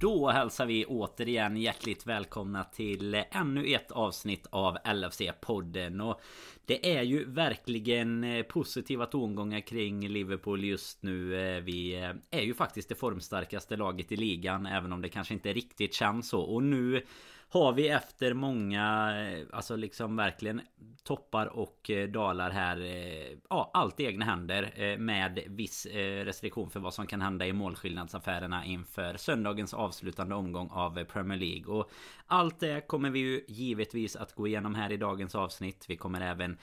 Då hälsar vi återigen hjärtligt välkomna till ännu ett avsnitt av LFC-podden. Och det är ju verkligen eh, positiva tongångar kring Liverpool just nu. Eh, vi eh, är ju faktiskt det formstarkaste laget i ligan, även om det kanske inte riktigt känns så. Och nu har vi efter många, eh, alltså liksom verkligen toppar och eh, dalar här. Eh, ja, allt i egna händer med viss restriktion för vad som kan hända i målskillnadsaffärerna inför söndagens avslutande omgång av Premier League. Och allt det kommer vi ju givetvis att gå igenom här i dagens avsnitt. Vi kommer även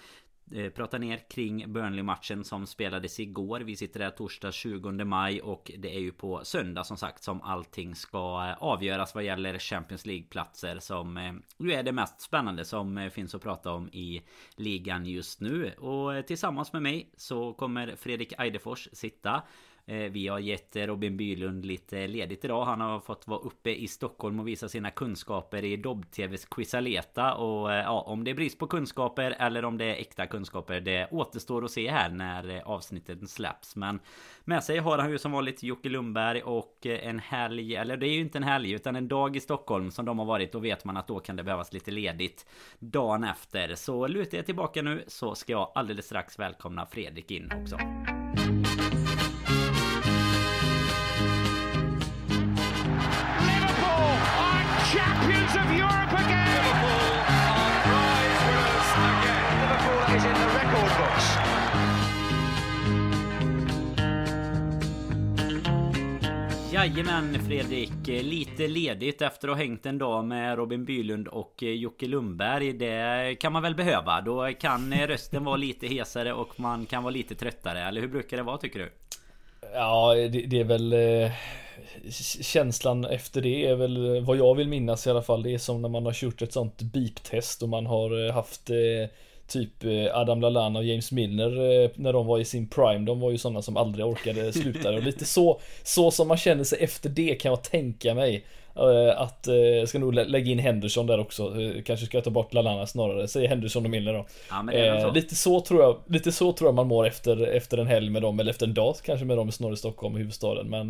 Eh, prata ner kring Burnley-matchen som spelades igår. Vi sitter här torsdag 20 maj och det är ju på söndag som sagt som allting ska eh, avgöras vad gäller Champions League-platser som eh, ju är det mest spännande som finns att prata om i ligan just nu. Och tillsammans med mig så kommer Fredrik Eidefors sitta Eh, vi har gett Robin Bylund lite ledigt idag. Han har fått vara uppe i Stockholm och visa sina kunskaper i Dobb-TVs Quizaleta. Och eh, ja, om det är brist på kunskaper eller om det är äkta kunskaper, det återstår att se här när avsnitten avsnittet släpps. Men med sig har han ju som vanligt Jocke Lundberg och en helg, eller det är ju inte en helg utan en dag i Stockholm som de har varit. Då vet man att då kan det behövas lite ledigt dagen efter. Så lutar jag tillbaka nu så ska jag alldeles strax välkomna Fredrik in också. Jajamän Fredrik, lite ledigt efter att ha hängt en dag med Robin Bylund och eh, Jocke Lundberg. Det kan man väl behöva. Då kan eh, rösten vara lite hesare och man kan vara lite tröttare. Eller hur brukar det vara tycker du? Ja, det, det är väl eh, känslan efter det är väl vad jag vill minnas i alla fall. Det är som när man har kört ett sånt beep-test och man har eh, haft eh, typ eh, Adam Lallana och James Milner när de var i sin prime. De var ju sådana som aldrig orkade sluta. Och lite så, så som man känner sig efter det kan jag tänka mig. Eh, att, jag eh, ska nog lägga in Henderson där också. Eh, kanske ska jag ta bort Lalana snarare. Säger Henderson och Milner då. Ja, eh, lite så tror jag, lite så tror jag man mår efter, efter en helg med dem, eller efter en dag kanske med dem snarare i Stockholm, i huvudstaden. Men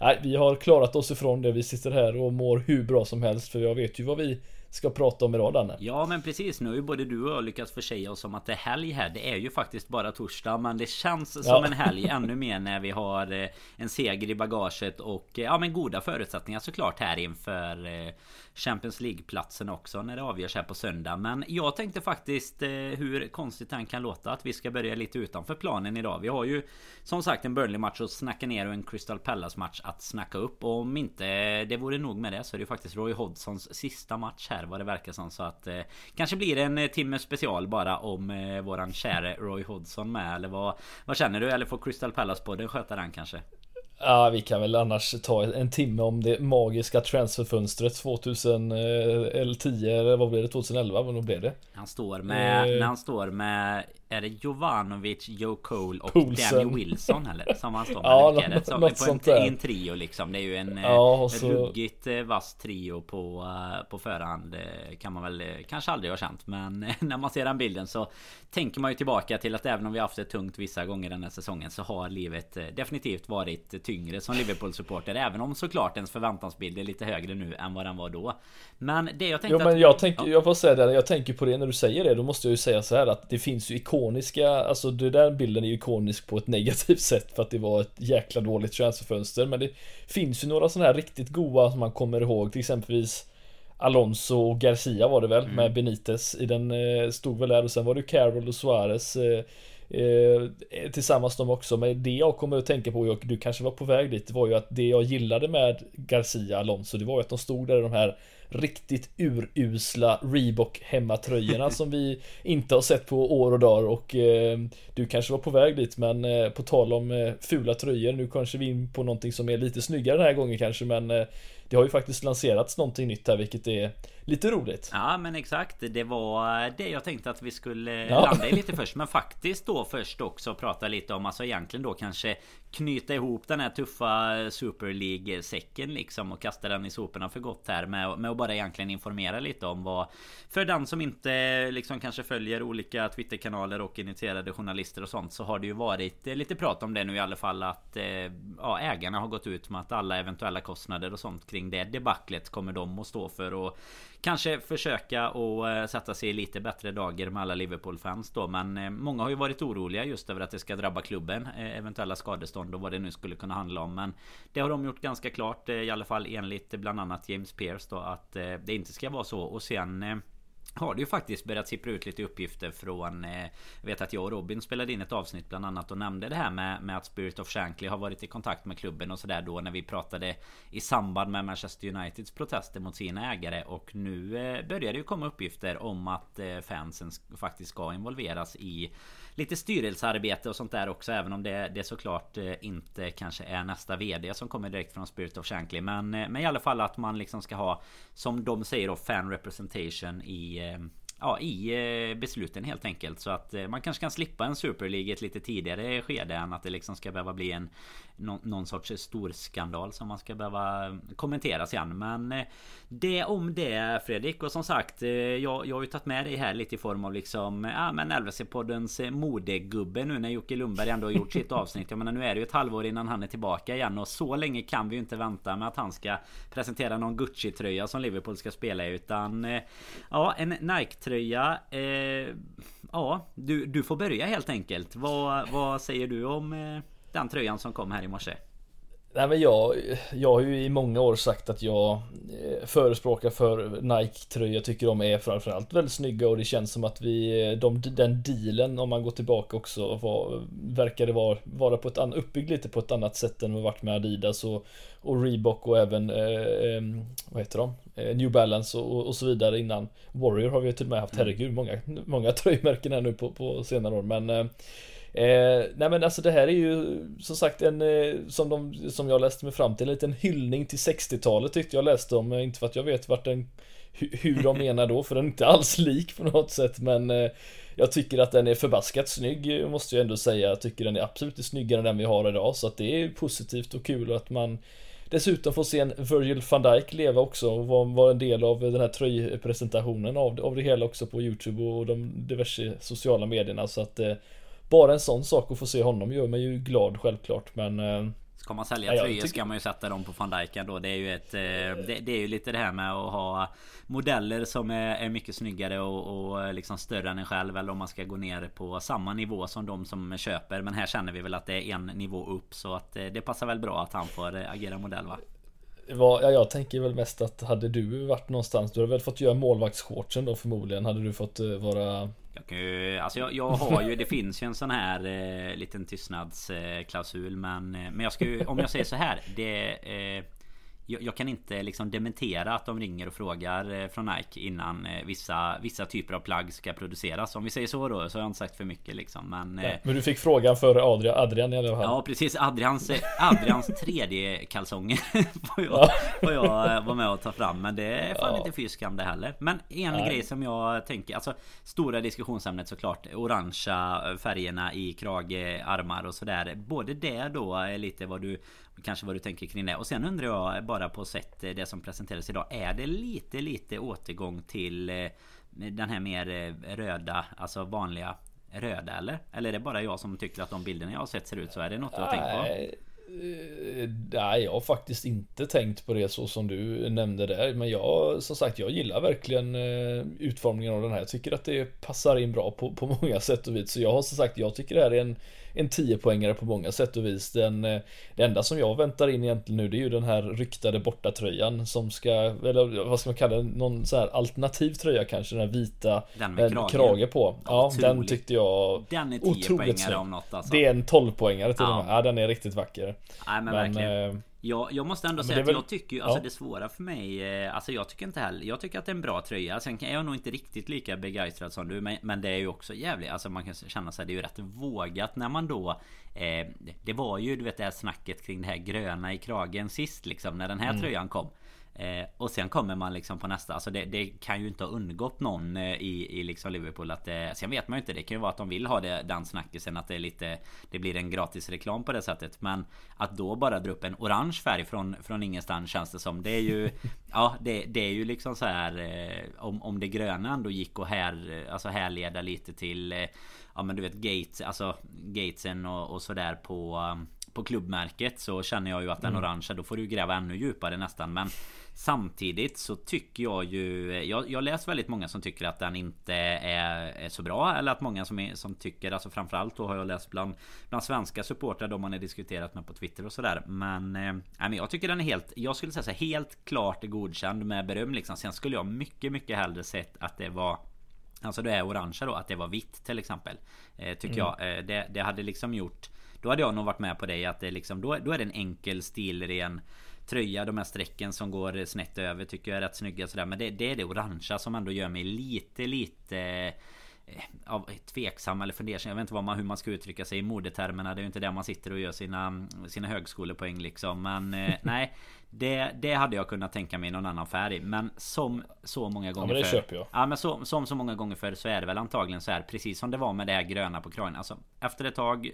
nej, vi har klarat oss ifrån det. Vi sitter här och mår hur bra som helst. För jag vet ju vad vi ska prata om idag Danne. Ja men precis nu har ju både du och jag lyckats försäga oss om att det är helg här. Det är ju faktiskt bara torsdag men det känns ja. som en helg ännu mer när vi har eh, en seger i bagaget och eh, ja men goda förutsättningar såklart här inför eh, Champions League-platsen också när det avgörs här på söndag. Men jag tänkte faktiskt eh, hur konstigt den kan låta att vi ska börja lite utanför planen idag. Vi har ju som sagt en Burnley-match att snacka ner och en Crystal Palace-match att snacka upp. Och om inte det vore nog med det så är det faktiskt Roy Hodgsons sista match här vad det verkar som. Så att eh, kanske blir det en eh, timme special bara om eh, våran käre Roy Hodgson med. Eller vad, vad känner du? Eller får Crystal Palace-podden sköta den kanske? Ja, vi kan väl annars ta en timme om det magiska transferfönstret 2010 eller vad blev det? 2011? Vad blev det? Han står med, eh, när han står med är det Jovanovic, Joe Cole och Poulsen. Danny Wilson eller? Som han står med? ja, något, det? Som, något på sånt en, där. en trio liksom. Det är ju en ja, så... ruggigt eh, vass trio på, eh, på förhand. Kan man väl kanske aldrig ha känt. Men när man ser den bilden så tänker man ju tillbaka till att även om vi haft det tungt vissa gånger den här säsongen så har livet definitivt varit tyngre som Liverpool-supporter. Även om såklart ens förväntansbild är lite högre nu än vad den var då. Men det jag tänkte Jo men jag tänker, ja. jag får säga det, jag tänker på det när du säger det. Då måste jag ju säga så här att det finns ju ikoniska, alltså det där bilden är ikonisk på ett negativt sätt för att det var ett jäkla dåligt transferfönster. Men det finns ju några sådana här riktigt goa som man kommer ihåg, till exempelvis Alonso och Garcia var det väl mm. med Benitez i den eh, stod väl där och sen var det Carroll och Suarez eh, eh, tillsammans de också. Men det jag kommer att tänka på och du kanske var på väg dit var ju att det jag gillade med Garcia Alonso det var ju att de stod där i de här riktigt urusla Reebok hemmatröjorna som vi inte har sett på år och dagar. Och eh, du kanske var på väg dit men eh, på tal om eh, fula tröjor nu kanske vi är in på någonting som är lite snyggare den här gången kanske men eh, det har ju faktiskt lanserats någonting nytt här vilket är lite roligt. Ja men exakt. Det var det jag tänkte att vi skulle ja. landa i lite först. Men faktiskt då först också prata lite om alltså egentligen då kanske knyta ihop den här tuffa Super League-säcken liksom och kasta den i soporna för gott här med, med att bara egentligen informera lite om vad För den som inte liksom kanske följer olika Twitterkanaler och initierade journalister och sånt så har det ju varit lite prat om det nu i alla fall att eh, ja, ägarna har gått ut med att alla eventuella kostnader och sånt kring det debaclet kommer de att stå för och Kanske försöka och eh, sätta sig i lite bättre dagar med alla Liverpool-fans då Men eh, många har ju varit oroliga just över att det ska drabba klubben eh, Eventuella skadestånd och vad det nu skulle kunna handla om Men Det har de gjort ganska klart i alla fall enligt bland annat James Pearce då att det inte ska vara så. Och sen har det ju faktiskt börjat sippra ut lite uppgifter från eh, Jag vet att jag och Robin spelade in ett avsnitt bland annat och nämnde det här med, med att Spirit of Shankly har varit i kontakt med klubben och sådär då när vi pratade I samband med Manchester Uniteds protester mot sina ägare och nu eh, börjar det ju komma uppgifter om att eh, fansen faktiskt ska involveras i lite styrelsearbete och sånt där också Även om det, det såklart eh, inte kanske är nästa VD som kommer direkt från Spirit of Shankly. Men, eh, men i alla fall att man liksom ska ha Som de säger då fan representation i eh, ja, i besluten helt enkelt. Så att man kanske kan slippa en Super League ett lite tidigare skede än att det liksom ska behöva bli en någon, någon sorts stor skandal som man ska behöva kommentera sen. Men eh, det om det Fredrik. Och som sagt, eh, jag, jag har ju tagit med dig här lite i form av liksom ja men LVC-poddens eh, modegubbe nu när Jocke Lundberg ändå har gjort sitt avsnitt. Jag menar nu är det ju ett halvår innan han är tillbaka igen och så länge kan vi ju inte vänta med att han ska presentera någon Gucci-tröja som Liverpool ska spela i utan ja en Nike-tröja. Eh, ja du, du får börja helt enkelt. Vad, vad säger du om eh, den tröjan som kom här i morse? Nej men jag, jag har ju i många år sagt att jag eh, förespråkar för Nike-tröjor. Tycker de är framförallt väldigt snygga och det känns som att vi, eh, de, den dealen om man går tillbaka också var, verkade vara, vara på ett annat, uppbyggd lite på ett annat sätt än vad varit med Adidas och, och Reebok och även, eh, vad heter de? Eh, New Balance och, och, så vidare innan. Warrior har vi till och med haft, herregud, många, många tröjmärken här nu på, på senare år men eh, Eh, nej men alltså det här är ju som sagt en, eh, som, de, som jag läste mig fram till, en liten hyllning till 60-talet tyckte jag läste om. Inte för att jag vet vart den, hur de menar då, för den är inte alls lik på något sätt. Men jag tycker att den är förbaskat snygg, måste jag ändå säga. Jag tycker den är absolut snyggare än den vi har idag. Så att det är positivt och kul att man Dessutom få se en Virgil van Dijk leva också och vara var en del av den här tröjpresentationen av, av det hela också på Youtube och de diverse sociala medierna. Så att eh, bara en sån sak att få se honom gör mig ju glad självklart. Men eh, Ska man sälja tröjor tycker... ska man ju sätta dem på van Dijk då. Det är ju ett... Eh, det, det, är ju lite det här med att ha Modeller som är, är mycket snyggare och, och liksom större än en själv. Eller om man ska gå ner på samma nivå som de som köper. Men här känner vi väl att det är en nivå upp. Så att eh, det passar väl bra att han får agera modell va? Var, ja, jag tänker väl mest att hade du varit någonstans, du hade väl fått göra målvaktsshortsen då förmodligen. Hade du fått eh, vara jag kan ju, alltså jag, jag har ju, det finns ju en sån här eh, liten tystnadsklausul men, eh, men jag ska ju, om jag säger så här. Det, eh, jag, jag, kan inte liksom dementera att de ringer och frågar eh, från Nike innan eh, vissa, vissa typer av plagg ska produceras. Om vi säger så då så har jag inte sagt för mycket liksom. Men, ja, men du fick frågan före Adrian, Adrian i alla fall. Ja precis. Adrians, Adrians tredje kalsonger får, jag, får jag vara med och ta fram. Men det är fan ja. inte fy skam det heller. Men en Nej. grej som jag tänker, alltså stora diskussionsämnet såklart. Orangea färgerna i krage, armar och sådär. Både det då är lite vad du Kanske vad du tänker kring det. Och sen undrar jag bara på sätt eh, det som presenterades idag. Är det lite lite återgång till eh, den här mer eh, röda, alltså vanliga röda eller? Eller är det bara jag som tycker att de bilderna jag har sett ser ut så? Är det något du har tänkt på? Nej, jag har faktiskt inte tänkt på det så som du nämnde där. Men jag, som sagt, jag gillar verkligen utformningen av den här. Jag tycker att det passar in bra på, på många sätt och vis. Så jag har som sagt, jag tycker det här är en en 10-poängare på många sätt och vis. Den, eh, det enda som jag väntar in egentligen nu det är ju den här ryktade bortatröjan som ska, eller vad ska man kalla det, någon så här alternativ tröja kanske, den här vita Den med krage. krage på. Ja, Otroligt. den tyckte jag Den är 10 poängare om något alltså. Det är en 12-poängare till ja. och med. Ja, den är riktigt vacker. Nej men, men verkligen. Eh, jag, jag måste ändå säga att väl... jag tycker alltså ja. det svåra för mig eh, Alltså jag tycker inte heller Jag tycker att det är en bra tröja Sen är jag nog inte riktigt lika begeistrad som du men, men det är ju också jävligt Alltså man kan känna sig Det är ju rätt vågat när man då eh, Det var ju du vet det här snacket kring det här gröna i kragen sist liksom När den här mm. tröjan kom Eh, och sen kommer man liksom på nästa Alltså det, det kan ju inte ha undgått någon eh, i, i liksom Liverpool att det, Sen vet man ju inte Det kan ju vara att de vill ha det, den snackisen Att det är lite Det blir en gratis reklam på det sättet Men Att då bara dra upp en orange färg från, från ingenstans känns det som Det är ju Ja det, det är ju liksom så här eh, om, om det gröna ändå gick och här Alltså härleda lite till eh, Ja men du vet Gates Alltså Gatesen och, och sådär på um, på klubbmärket så känner jag ju att den mm. orangea då får du gräva ännu djupare nästan men Samtidigt så tycker jag ju Jag, jag läst väldigt många som tycker att den inte är, är så bra Eller att många som, är, som tycker Alltså framförallt då har jag läst bland Bland svenska supportrar De man har diskuterat med på Twitter och sådär. Men eh, men jag tycker den är helt Jag skulle säga så här, helt klart godkänd med beröm liksom. Sen skulle jag mycket mycket hellre sett att det var Alltså det är orangea då Att det var vitt till exempel eh, Tycker mm. jag. Eh, det, det hade liksom gjort Då hade jag nog varit med på det att det liksom Då, då är det en enkel stilren tröja. De här strecken som går snett över tycker jag är rätt snygga sådär. Men det, det är det orangea som ändå gör mig lite lite eh, av tveksam eller fundersam. Jag vet inte vad man, hur man ska uttrycka sig i modetermerna. Det är ju inte där man sitter och gör sina, sina högskolepoäng liksom. Men eh, nej. Det, det hade jag kunnat tänka mig någon annan färg Men som så många gånger ja, men det för, köper jag. Ja men så, som så många gånger för så är det väl antagligen så här Precis som det var med det här gröna på kragen Alltså efter ett tag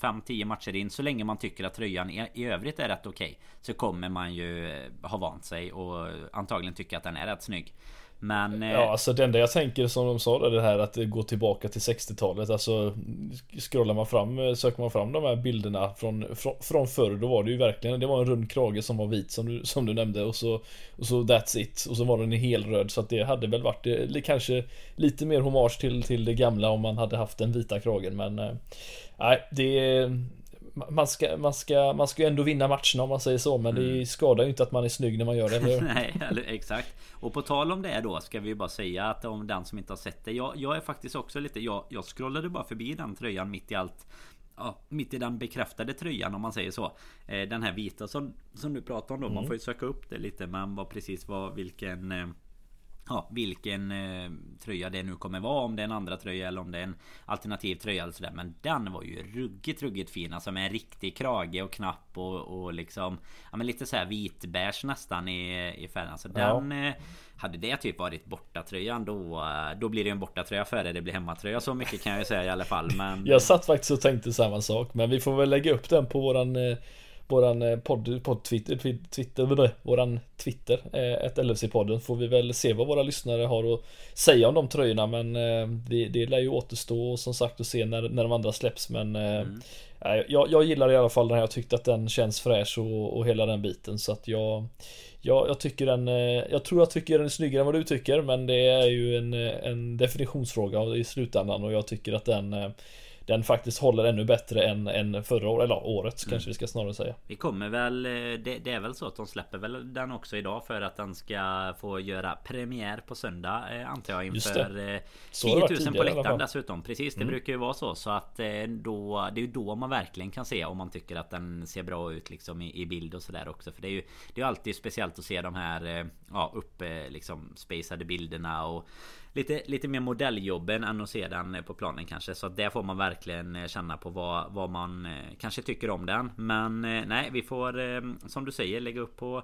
5-10 matcher in Så länge man tycker att tröjan i, i övrigt är rätt okej okay, Så kommer man ju eh, ha vant sig och antagligen tycka att den är rätt snygg men... Eh, ja, alltså det enda jag tänker som de sa det här att det går tillbaka till 60-talet. Alltså scrollar man fram, eh, söker man fram de här bilderna från, från, från förr, då var det ju verkligen, det var en rund krage som var vit som du, som du nämnde och så, och så that's it. Och så var den i helröd så att det hade väl varit eh, det, kanske lite mer hommage till, till det gamla om man hade haft den vita kragen men Nej, det man ska, man, ska, man ska ju ändå vinna matcherna om man säger så Men mm. det skadar ju inte att man är snygg när man gör det? Nej, exakt Och på tal om det då ska vi bara säga att om den som inte har sett det Jag, jag är faktiskt också lite jag, jag scrollade bara förbi den tröjan mitt i allt Ja, mitt i den bekräftade tröjan om man säger så eh, Den här vita som, som du pratar om då mm. Man får ju söka upp det lite Men vad precis vad vilken eh, Ja, vilken eh, tröja det nu kommer vara. Om det är en andra tröja eller om det är en alternativ tröja eller sådär. Men den var ju ruggigt, ruggigt fin. Alltså med en riktig krage och knapp och, och liksom... Ja men lite så här vitbärs nästan i, i färgen. Alltså den... Ja. Eh, hade det typ varit bortatröjan då, eh, då blir det en bortatröja före det blir hemmatröja. Så mycket kan jag ju säga i alla fall. Men... Jag satt faktiskt och tänkte samma sak. Men vi får väl lägga upp den på våran eh, våran eh, podd, podd Twitter, Twitter, våran Twitter, eh, ett LFC-podden får vi väl se vad våra lyssnare har att säga om de tröjorna men eh, det, det lär ju återstå som sagt att se när, när de andra släpps men mm. jag, jag gillar i alla fall den här, jag tyckte att den känns fräsch och, och hela den biten så att jag Ja, jag tycker den Jag tror jag tycker den är snyggare än vad du tycker men det är ju en, en definitionsfråga i slutändan och jag tycker att den den faktiskt håller ännu bättre än, än förra året, eller året mm. kanske vi ska snarare säga. Vi kommer väl, eh, det, det, är väl så att de släpper väl den också idag för att den ska få göra premiär på söndag eh, antar jag inför eh, 10 000 på läktaren dessutom. Precis, det mm. brukar ju vara så. Så att eh, då, det är ju då man verkligen kan se om man tycker att den ser bra ut liksom i, i bild och sådär också. För det är ju det är alltid speciellt att se de här ja, uppe liksom spacade bilderna och lite, lite mer modelljobben än att se den på planen kanske. Så där får man verkligen eh, känna på vad, vad man eh, kanske tycker om den. Men eh, nej, vi får som du säger lägga upp på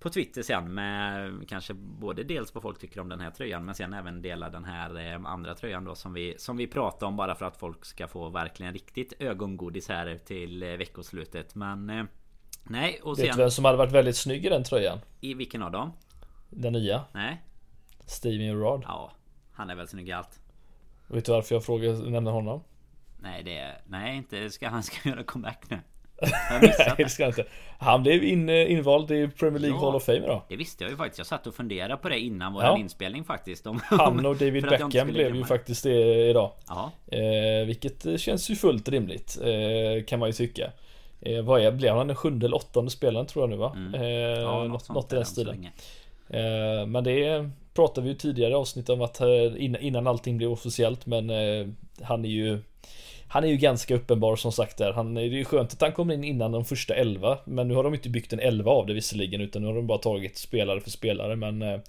på Twitter sen med kanske både dels vad folk tycker om den här tröjan men sen även dela den här andra tröjan då som vi som vi pratar om bara för att folk ska få verkligen riktigt ögongodis här till veckoslutet. Men nej och sen. Vet du vem som hade varit väldigt snygg i den tröjan? I vilken av dem? Den nya? Nej. Steven Gerrard. Ja, han är väl snygg i allt. Vet du varför jag frågar, nämner honom? Nej, det är, nej inte ska han ska göra comeback nu. nej, det ska han inte. Han blev in, invald i Premier League ja, Hall of Fame då. Det visste jag ju faktiskt. Jag satt och funderade på det innan våran ja. inspelning faktiskt. Om, han och David Beckham blev ju faktiskt det idag. Eh, vilket känns ju fullt rimligt. Eh, kan man ju tycka. Eh, vad är, blev han den sjunde eller åttonde spelaren tror jag nu va? Mm. Eh, ja, något, något i den stilen. Eh, men det pratade vi ju tidigare avsnitt om att eh, innan allting blev officiellt men eh, han är ju han är ju ganska uppenbar som sagt där. Han, det är ju skönt att han kommer in innan de första 11. Men nu har de inte byggt en 11 av det visserligen. Utan nu har de bara tagit spelare för spelare. Men eh,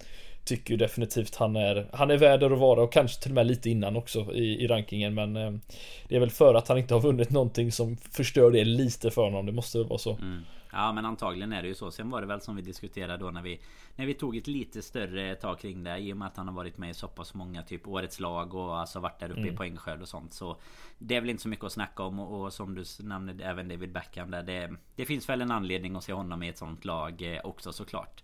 tycker ju definitivt han är Han är värd att vara och kanske till och med lite innan också i, i rankingen. Men eh, det är väl för att han inte har vunnit någonting som förstör det lite för honom. Det måste väl vara så. Mm. Ja men antagligen är det ju så. Sen var det väl som vi diskuterade då när vi När vi tog ett lite större tag kring det. I och med att han har varit med i så pass många typ årets lag och alltså varit där uppe mm. i poängskörd och sånt. Så det är väl inte så mycket att snacka om. Och, och som du nämnde även David Beckham där. Det, det finns väl en anledning att se honom i ett sånt lag eh, också såklart.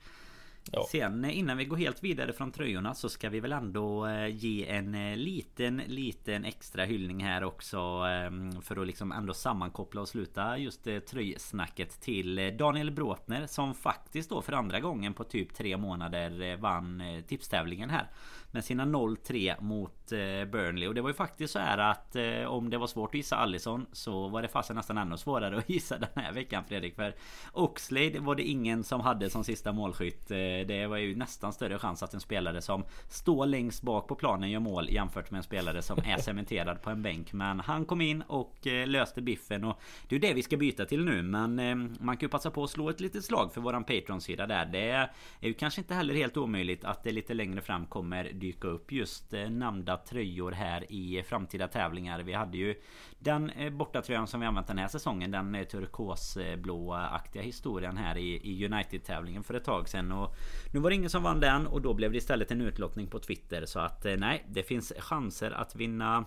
Ja. Sen eh, innan vi går helt vidare från tröjorna så ska vi väl ändå eh, ge en eh, liten liten extra hyllning här också ehm, För att liksom ändå sammankoppla och sluta just tröjsnacket till Daniel Bråtner som faktiskt då för andra gången på typ tre månader vann tipstävlingen här med sina 0-3 mot eh, Burnley. Och det var ju faktiskt så här att eh, om det var svårt att gissa Allison så var det fasen nästan ännu svårare att gissa den här veckan Fredrik. För Oxlade var det ingen som hade som sista målskytt. Eh, det var ju nästan större chans att en spelare som står längst bak på planen gör mål jämfört med en spelare som är cementerad på en bänk. Men han kom in och löste biffen och det är det vi ska byta till nu. Men man kan ju passa på att slå ett litet slag för våran Patreon-sida där. Det är ju kanske inte heller helt omöjligt att det lite längre fram kommer dyka upp just eh, nämnda tröjor här i framtida tävlingar. Vi hade ju den eh, bortatröjan som vi använt den här säsongen. Den eh, turkosblåaktiga historien här i United-tävlingen för ett tag sedan. Och nu var det ingen som vann den och då blev det istället en utlottning på Twitter. Så att nej, det finns chanser att vinna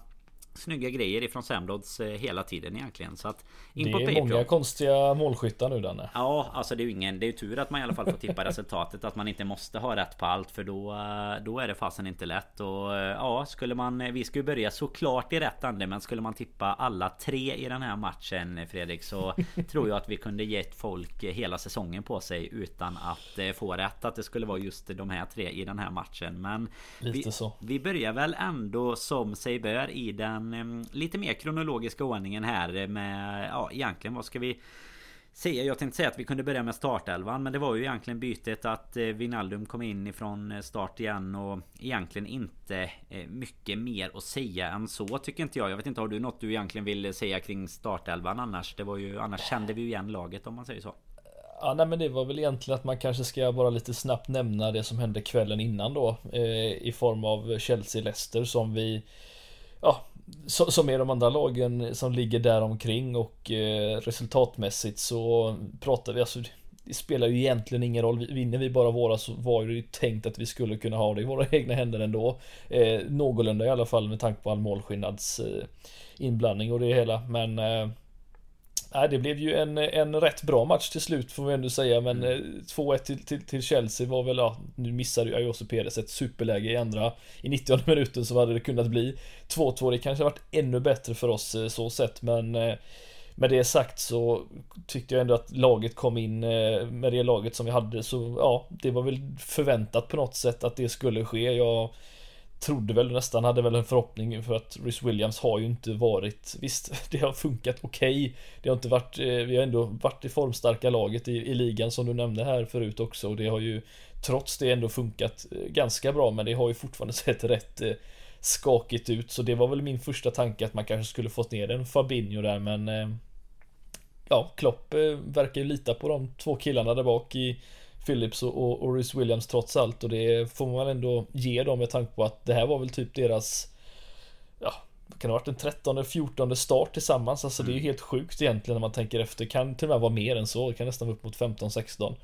snygga grejer ifrån Samrods eh, hela tiden egentligen. Så att in det på är Patreon. många konstiga målskyttar nu Danne. Ja, alltså det är ju ingen. Det är ju tur att man i alla fall får tippa resultatet. Att man inte måste ha rätt på allt. För då, eh, då är det fasen inte lätt. Och eh, ja, skulle man. Vi ska ju börja såklart i rätt ande. Men skulle man tippa alla tre i den här matchen Fredrik. Så tror jag att vi kunde gett folk hela säsongen på sig. Utan att få rätt. Att det skulle vara just de här tre i den här matchen. Men Lite vi, så. vi börjar väl ändå som sig bör i den den lite mer kronologiska ordningen här med, ja egentligen vad ska vi säga? Jag tänkte säga att vi kunde börja med startelvan men det var ju egentligen bytet att eh, Vinaldum kom in ifrån eh, start igen och egentligen inte eh, mycket mer att säga än så tycker inte jag. Jag vet inte, har du något du egentligen vill säga kring startelvan annars? Det var ju, annars kände vi ju igen laget om man säger så. Ja, nej, men det var väl egentligen att man kanske ska bara lite snabbt nämna det som hände kvällen innan då eh, i form av Chelsea-Leicester som vi ja, som är de andra lagen som ligger där omkring och eh, resultatmässigt så pratar vi alltså det spelar ju egentligen ingen roll. Vinner vi bara våra så var det ju tänkt att vi skulle kunna ha det i våra egna händer ändå. Eh, någorlunda i alla fall med tanke på all målskillnads eh, inblandning och det hela. Men eh, Nej, det blev ju en, en rätt bra match till slut får vi ändå säga. Men mm. 2-1 eh, till, till, till, Chelsea var väl, ja, nu missade ju Ayose Perez ett superläge i andra. I 90 minuten så hade det kunnat bli 2-2. Det kanske varit ännu bättre för oss eh, så sett, men eh, med det sagt så tyckte jag ändå att laget kom in med det laget som vi hade så ja, det var väl förväntat på något sätt att det skulle ske. Jag trodde väl nästan, hade väl en förhoppning för att Rhys Williams har ju inte varit Visst, det har funkat okej okay. Det har inte varit, eh, vi har ändå varit i formstarka laget i, i ligan som du nämnde här förut också och det har ju Trots det ändå funkat eh, ganska bra men det har ju fortfarande sett rätt eh, skakigt ut så det var väl min första tanke att man kanske skulle fått ner en Fabinho där men Ja, Klopp verkar ju lita på de två killarna där bak i Phillips och, och, och Rhys Williams trots allt och det får man ändå ge dem med tanke på att det här var väl typ deras Ja, det kan ha varit en 13 14 start tillsammans. Alltså mm. det är ju mm. helt sjukt egentligen när man tänker efter. Kan till och med vara mer än så. Det kan nästan vara upp mot 15 16. Eh,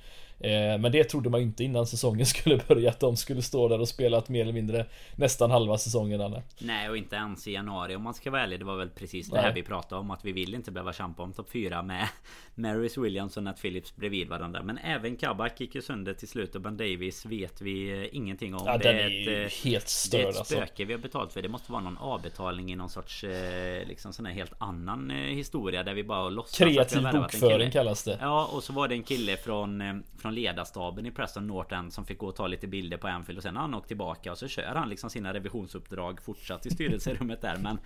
men det trodde man inte innan säsongen skulle börja att de skulle stå där och spela mer eller mindre nästan halva säsongen Anne. Nej och inte ens i januari om man ska vara ärlig. Det var väl precis det här vi pratade om att vi vill inte behöva kämpa om topp 4 med Marys Williams och Nat Phillips bredvid varandra. Men även Kabak gick ju sönder till slut och Ben Davis vet vi eh, ingenting om. Ja, det, är är ett, eh, helt störd, det är ett alltså. spöke alltså. vi har betalt för. Det måste vara någon avbetalning i någon sorts liksom sån här helt annan historia där vi bara låtsas Kreativ bokföring kallas det. Ja och så var det en kille från, från ledarstaben i Preston North End som fick gå och ta lite bilder på Anfield och sen har han åkt tillbaka och så kör han liksom sina revisionsuppdrag fortsatt i styrelserummet där men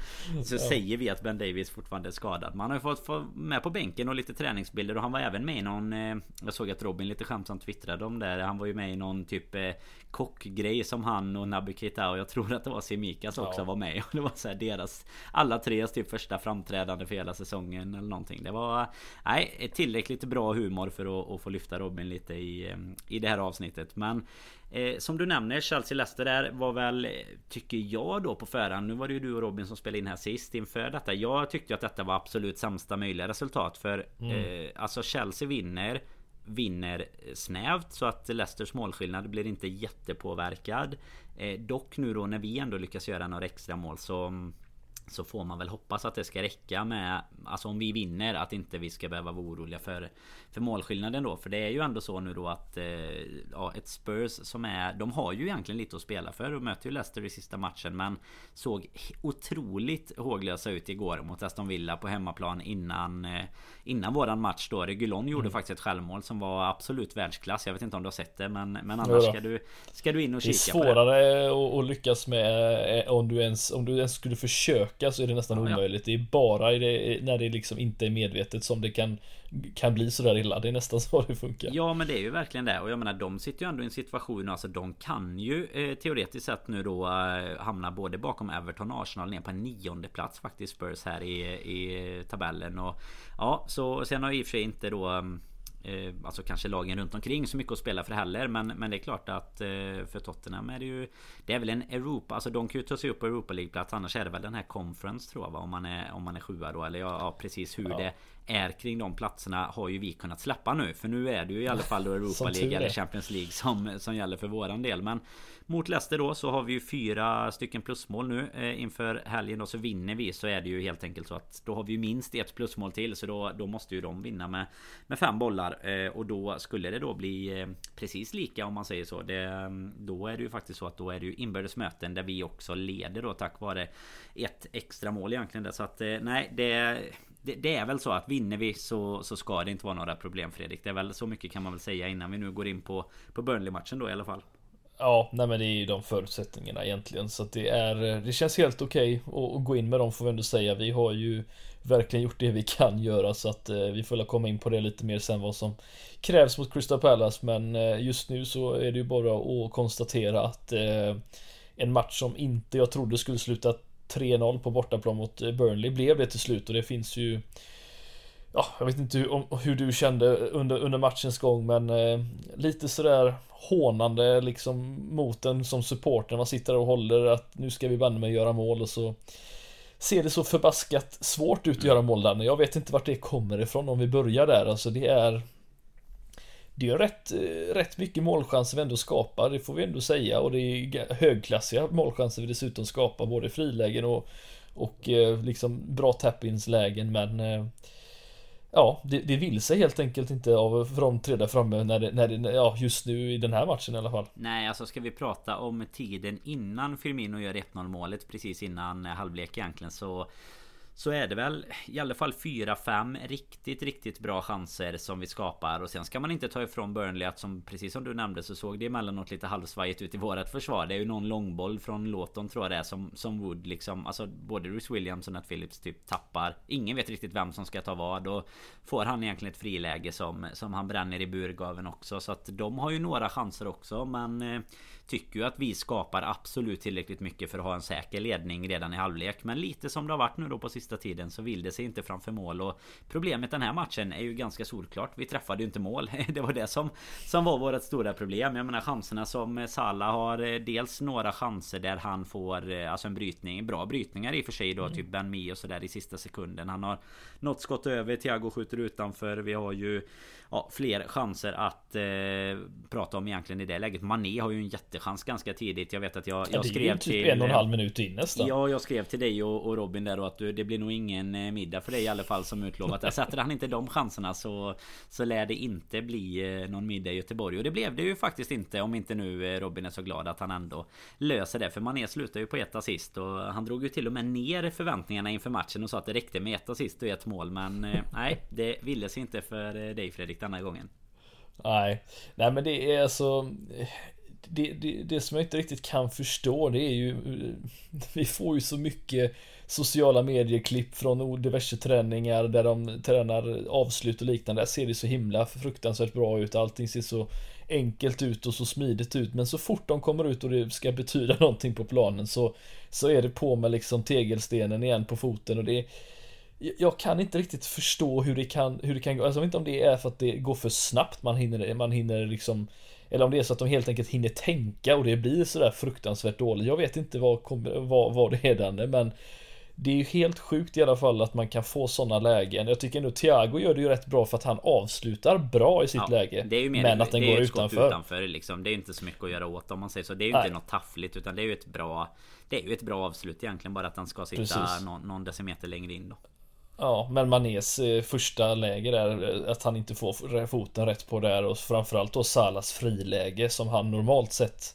så säger vi att Ben Davis fortfarande är skadad. Man har ju fått få med på bänken och lite träningsbilder och han var även med i någon eh, Jag såg att Robin lite skämtsamt twittrade om det. Han var ju med i någon typ eh, kockgrej som han och Naby Keita och jag tror att det var Semikas också ja. var med och det var så här deras Alla tres typ första framträdande för hela säsongen eller någonting. Det var Nej tillräckligt bra humor för att, att få lyfta Robin lite inte i, i det här avsnittet. Men eh, som du nämner, Chelsea-Leicester där var väl, tycker jag då på förhand. Nu var det ju du och Robin som spelade in här sist inför detta. Jag tyckte att detta var absolut sämsta möjliga resultat. För mm. eh, alltså Chelsea vinner vinner snävt så att Leicesters målskillnad blir inte jättepåverkad. Eh, dock nu då när vi ändå lyckas göra några extra mål så så får man väl hoppas att det ska räcka med Alltså om vi vinner att inte vi ska behöva vara oroliga för För målskillnaden då. För det är ju ändå så nu då att eh, Ja ett Spurs som är De har ju egentligen lite att spela för. Och möter ju Leicester i sista matchen Men Såg otroligt håglösa ut igår mot Aston Villa på hemmaplan innan eh, Innan våran match då. Regulon gjorde mm. faktiskt ett självmål som var absolut världsklass. Jag vet inte om du har sett det men, men annars ska du Ska du in och kika på det. Det är svårare att lyckas med eh, Om du ens Om du ens skulle försöka så är det nästan ja, omöjligt. Det är bara när det liksom inte är medvetet som det kan Kan bli sådär illa. Det är nästan så det funkar. Ja men det är ju verkligen det. Och jag menar de sitter ju ändå i en situation Alltså de kan ju eh, teoretiskt sett nu då eh, Hamna både bakom Everton och Arsenal ner på en nionde plats faktiskt Spurs här i, i tabellen. Och Ja så sen har i och för sig inte då mm, eh, Alltså kanske lagen runt omkring så mycket att spela för heller men, men det är klart att eh, För Tottenham är det ju Det är väl en Europa Alltså de kan ju ta sig upp på Europa League plats Annars är det väl den här Conference tror jag va? Om man är, om man är sjua då Eller ja, ja precis hur ja. det är kring de platserna har ju vi kunnat släppa nu. För nu är det ju i alla fall då Europa League eller Champions League som, som gäller för våran del. Men mot Leicester då så har vi ju fyra stycken plusmål nu eh, inför helgen då så vinner vi så är det ju helt enkelt så att då har vi ju minst ett plusmål till så då, då måste ju de vinna med, med fem bollar eh, och då skulle det då bli eh, precis lika om man säger så. Det, mm, då är det ju faktiskt så att då är det ju inbördes möten där vi också leder då tack vare ett extra mål egentligen. Där. Så att eh, nej, det det, det, är väl så att vinner vi så, så ska det inte vara några problem Fredrik. Det är väl så mycket kan man väl säga innan vi nu går in på, på Burnley-matchen då i alla fall. Ja, nej men det är ju de förutsättningarna egentligen. Så att det är, eh, det känns helt okej okay att gå in med dem får vi ändå säga. Vi har ju verkligen gjort det vi kan göra så att eh, vi får komma in på det lite mer sen vad som krävs mot Crystal Palace. Men eh, just nu så är det ju bara att konstatera att en match som inte jag trodde skulle sluta 3-0 på bortaplan mot Burnley blev det till slut och det finns ju Ja, jag vet inte hur, hur du kände under, under matchens gång men eh, lite sådär hånande liksom mot en som supporter. Man sitter och håller att nu ska vi banne mig göra mål och så ser det så förbaskat svårt ut att göra mål där. Jag vet inte vart det kommer ifrån om vi börjar där. Alltså det är det är rätt, eh, rätt mycket målchanser vi ändå skapar, det får vi ändå säga. Och det är högklassiga målchanser vi dessutom skapar, både frilägen och, och eh, liksom bra tap-ins lägen. Men eh, ja, det, det vill sig helt enkelt inte av från tre där framme när det, när det, ja, just nu i den här matchen i alla fall. Nej, alltså ska vi prata om tiden innan Firmino gör 1-0 målet precis innan eh, halvlek egentligen så så är det väl i alla fall 4-5 riktigt, riktigt bra chanser som vi skapar. Och sen ska man inte ta ifrån Burnley att som precis som du nämnde så såg det emellanåt lite halvsvajigt ut i vårat försvar. Det är ju någon långboll från Låton tror jag det är som, som Wood liksom. Alltså både Bruce Williams och Nat Phillips typ tappar. Ingen vet riktigt vem som ska ta vad. Och får han egentligen ett friläge som, som han bränner i burgaven också. Så att de har ju några chanser också. Men eh, Tycker ju att vi skapar absolut tillräckligt mycket för att ha en säker ledning redan i halvlek. Men lite som det har varit nu då på sista tiden så vill det sig inte framför mål. Och problemet den här matchen är ju ganska solklart. Vi träffade ju inte mål. Det var det som, som var vårt stora problem. Jag menar chanserna som Salah har. Eh, dels några chanser där han får eh, alltså en brytning. Bra brytningar i och för sig då. Mm. Typ Ben Mi och sådär i sista sekunden. Han har något skott över. Thiago skjuter utanför. Vi har ju ja, fler chanser att eh, prata om egentligen i det läget. Mané har ju en jättechans ganska tidigt. Jag vet att jag, jag ja, skrev typ till... en och en halv minut in nästan. Ja, jag skrev till dig och, och Robin där då att du, det blir nog ingen eh, middag för dig i alla fall som utlovat. Sätter han inte de chanserna så, så lär det inte bli eh, någon middag i Göteborg. Och det blev det ju faktiskt inte. Om inte nu eh, Robin är så glad att han ändå löser det. För Mané slutar ju på ett assist och han drog ju till och med ner förväntningarna inför matchen och sa att det räckte med ett assist och ett mål. Men nej, det ville sig inte för dig Fredrik denna gången. Nej, nej men det är alltså det, det, det som jag inte riktigt kan förstå det är ju eh, Vi får ju så mycket Sociala medieklipp från diverse träningar där de tränar avslut och liknande. Där ser det så himla fruktansvärt bra ut. Allting ser så enkelt ut och så smidigt ut. Men så fort de kommer ut och det ska betyda någonting på planen så Så är det på med liksom tegelstenen igen på foten och det jag kan inte riktigt förstå hur det kan, hur det kan gå. Alltså, jag vet inte om det är för att det går för snabbt. Man hinner, man hinner liksom eller om det är så att de helt enkelt hinner tänka och det blir sådär fruktansvärt dåligt. Jag vet inte vad, vad, vad det är där men det är ju helt sjukt i alla fall att man kan få sådana lägen. Jag tycker ändå Thiago gör det ju rätt bra för att han avslutar bra i sitt ja, läge. Det är men att den går utanför. utanför liksom. Det är inte så mycket att göra åt om man säger så. Det är ju Nej. inte något taffligt utan det är ju ett bra Det är ju ett bra avslut egentligen bara att han ska sitta någon, någon decimeter längre in då. Ja, men Manés eh, första läge där, eh, att han inte får foten rätt på där och framförallt då Salas friläge som han normalt sett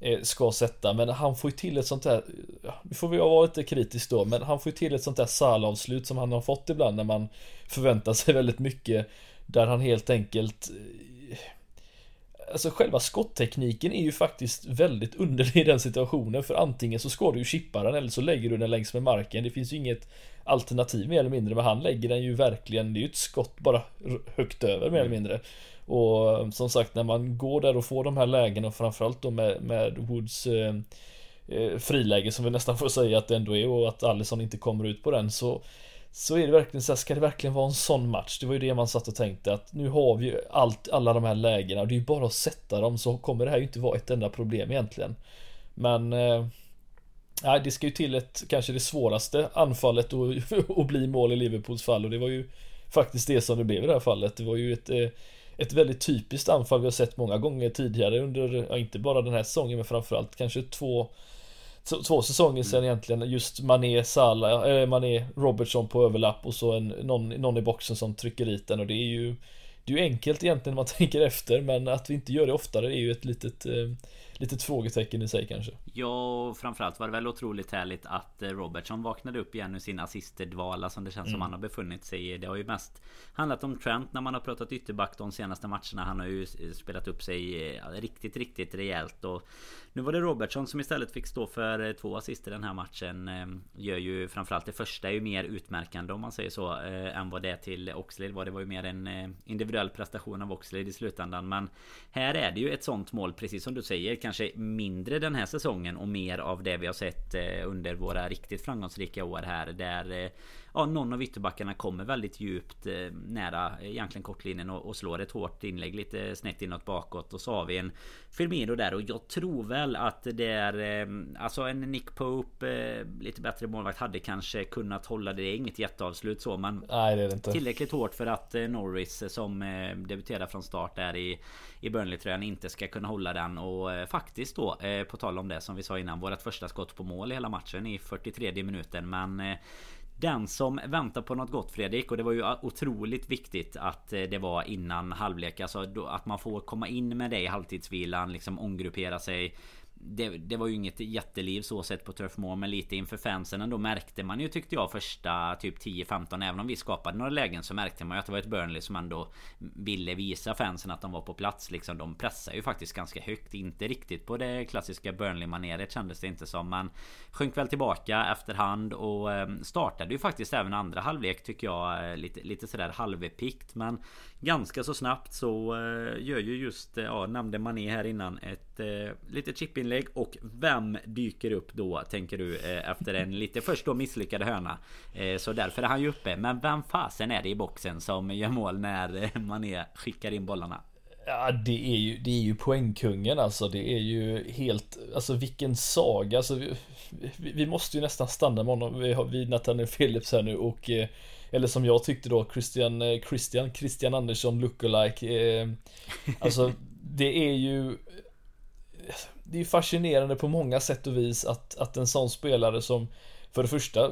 eh, ska sätta. Men han får ju till ett sånt där, nu får vi vara lite kritisk då, men han får ju till ett sånt där Salah-avslut som han har fått ibland när man förväntar sig väldigt mycket. Där han helt enkelt Alltså själva skotttekniken är ju faktiskt väldigt underlig i den situationen för antingen så ska du ju chippa den eller så lägger du den längs med marken. Det finns ju inget alternativ mer eller mindre men han lägger den ju verkligen, det är ju ett skott bara högt över mer eller mindre. Och som sagt när man går där och får de här lägena och framförallt då med, med Woods eh, eh, friläge som vi nästan får säga att det ändå är och att Allison inte kommer ut på den så så är det verkligen så här, ska det verkligen vara en sån match? Det var ju det man satt och tänkte att nu har vi ju allt, alla de här lägena och det är ju bara att sätta dem så kommer det här ju inte vara ett enda problem egentligen. Men eh, Nej, det ska ju till ett, kanske det svåraste anfallet att bli mål i Liverpools fall och det var ju faktiskt det som det blev i det här fallet. Det var ju ett, eh, ett väldigt typiskt anfall vi har sett många gånger tidigare under, ja, inte bara den här säsongen men framförallt kanske två Två säsonger sedan mm. egentligen just Mané, Salah, eller Mané, Robertson på överlapp och så en, någon, någon i boxen som trycker dit den och det är ju Det är ju enkelt egentligen när man tänker efter men att vi inte gör det oftare är ju ett litet eh, litet frågetecken i sig kanske. Ja, och framförallt var det väl otroligt härligt att eh, Robertson vaknade upp igen ur sin assisterdvala som det känns mm. som han har befunnit sig i. Det har ju mest handlat om Trent när man har pratat ytterback de senaste matcherna. Han har ju spelat upp sig eh, riktigt, riktigt rejält och nu var det Robertson som istället fick stå för eh, två assister den här matchen. Gör ju framförallt det första är ju mer utmärkande om man säger så än vad det är till Oxlade var. Det var ju mer en individuell prestation av Oxlade i slutändan. Men här är det ju ett sånt mål precis som du säger kanske mindre den här säsongen och mer av det vi har sett eh, under våra riktigt framgångsrika år här. Där eh, ja, någon av ytterbackarna kommer väldigt djupt eh, nära egentligen kortlinjen och, och slår ett hårt inlägg lite snett inåt bakåt. Och så har vi en Firmino där och jag tror väl att det är alltså en Nick Pope lite bättre målvakt hade kanske kunnat hålla det. Det är inget jätteavslut så men Nej, det är det inte. tillräckligt hårt för att Norris som debuterar från start där i i Burnley-tröjan inte ska kunna hålla den och eh, faktiskt då eh, på tal om det som vi sa innan vårt första skott på mål i hela matchen i 43 minuten men eh, den som väntar på något gott Fredrik och det var ju otroligt viktigt att eh, det var innan halvlek. Alltså att man får komma in med det i halvtidsvilan liksom omgruppera sig det, det, var ju inget jätteliv så sett på Turf Moor men lite inför fansen ändå märkte man ju tyckte jag första typ 10-15 även om vi skapade några lägen så märkte man ju att det var ett Burnley som ändå ville visa fansen att de var på plats liksom. De pressar ju faktiskt ganska högt. Inte riktigt på det klassiska Burnley-maneret kändes det inte som. men sjönk väl tillbaka efterhand och eh, startade ju faktiskt även andra halvlek tycker jag eh, lite, lite sådär halvpikt men ganska så snabbt så eh, gör ju just, eh, ja nämnde Mané här innan ett eh, litet chipinlägg och vem dyker upp då tänker du eh, efter en lite först då misslyckade hörna. Eh, så därför är han ju uppe. Men vem fasen är det i boxen som gör mål när eh, Mané skickar in bollarna? Ja det är ju, det är ju poängkungen alltså. Det är ju helt, alltså vilken saga. Alltså, vi, vi måste ju nästan stanna med honom. Vi har vid Nathaniel Phillips här nu och eh, eller som jag tyckte då Christian, eh, Christian, Christian Andersson lookalike. Eh, alltså det är ju Det är fascinerande på många sätt och vis att, att en sån spelare som För det första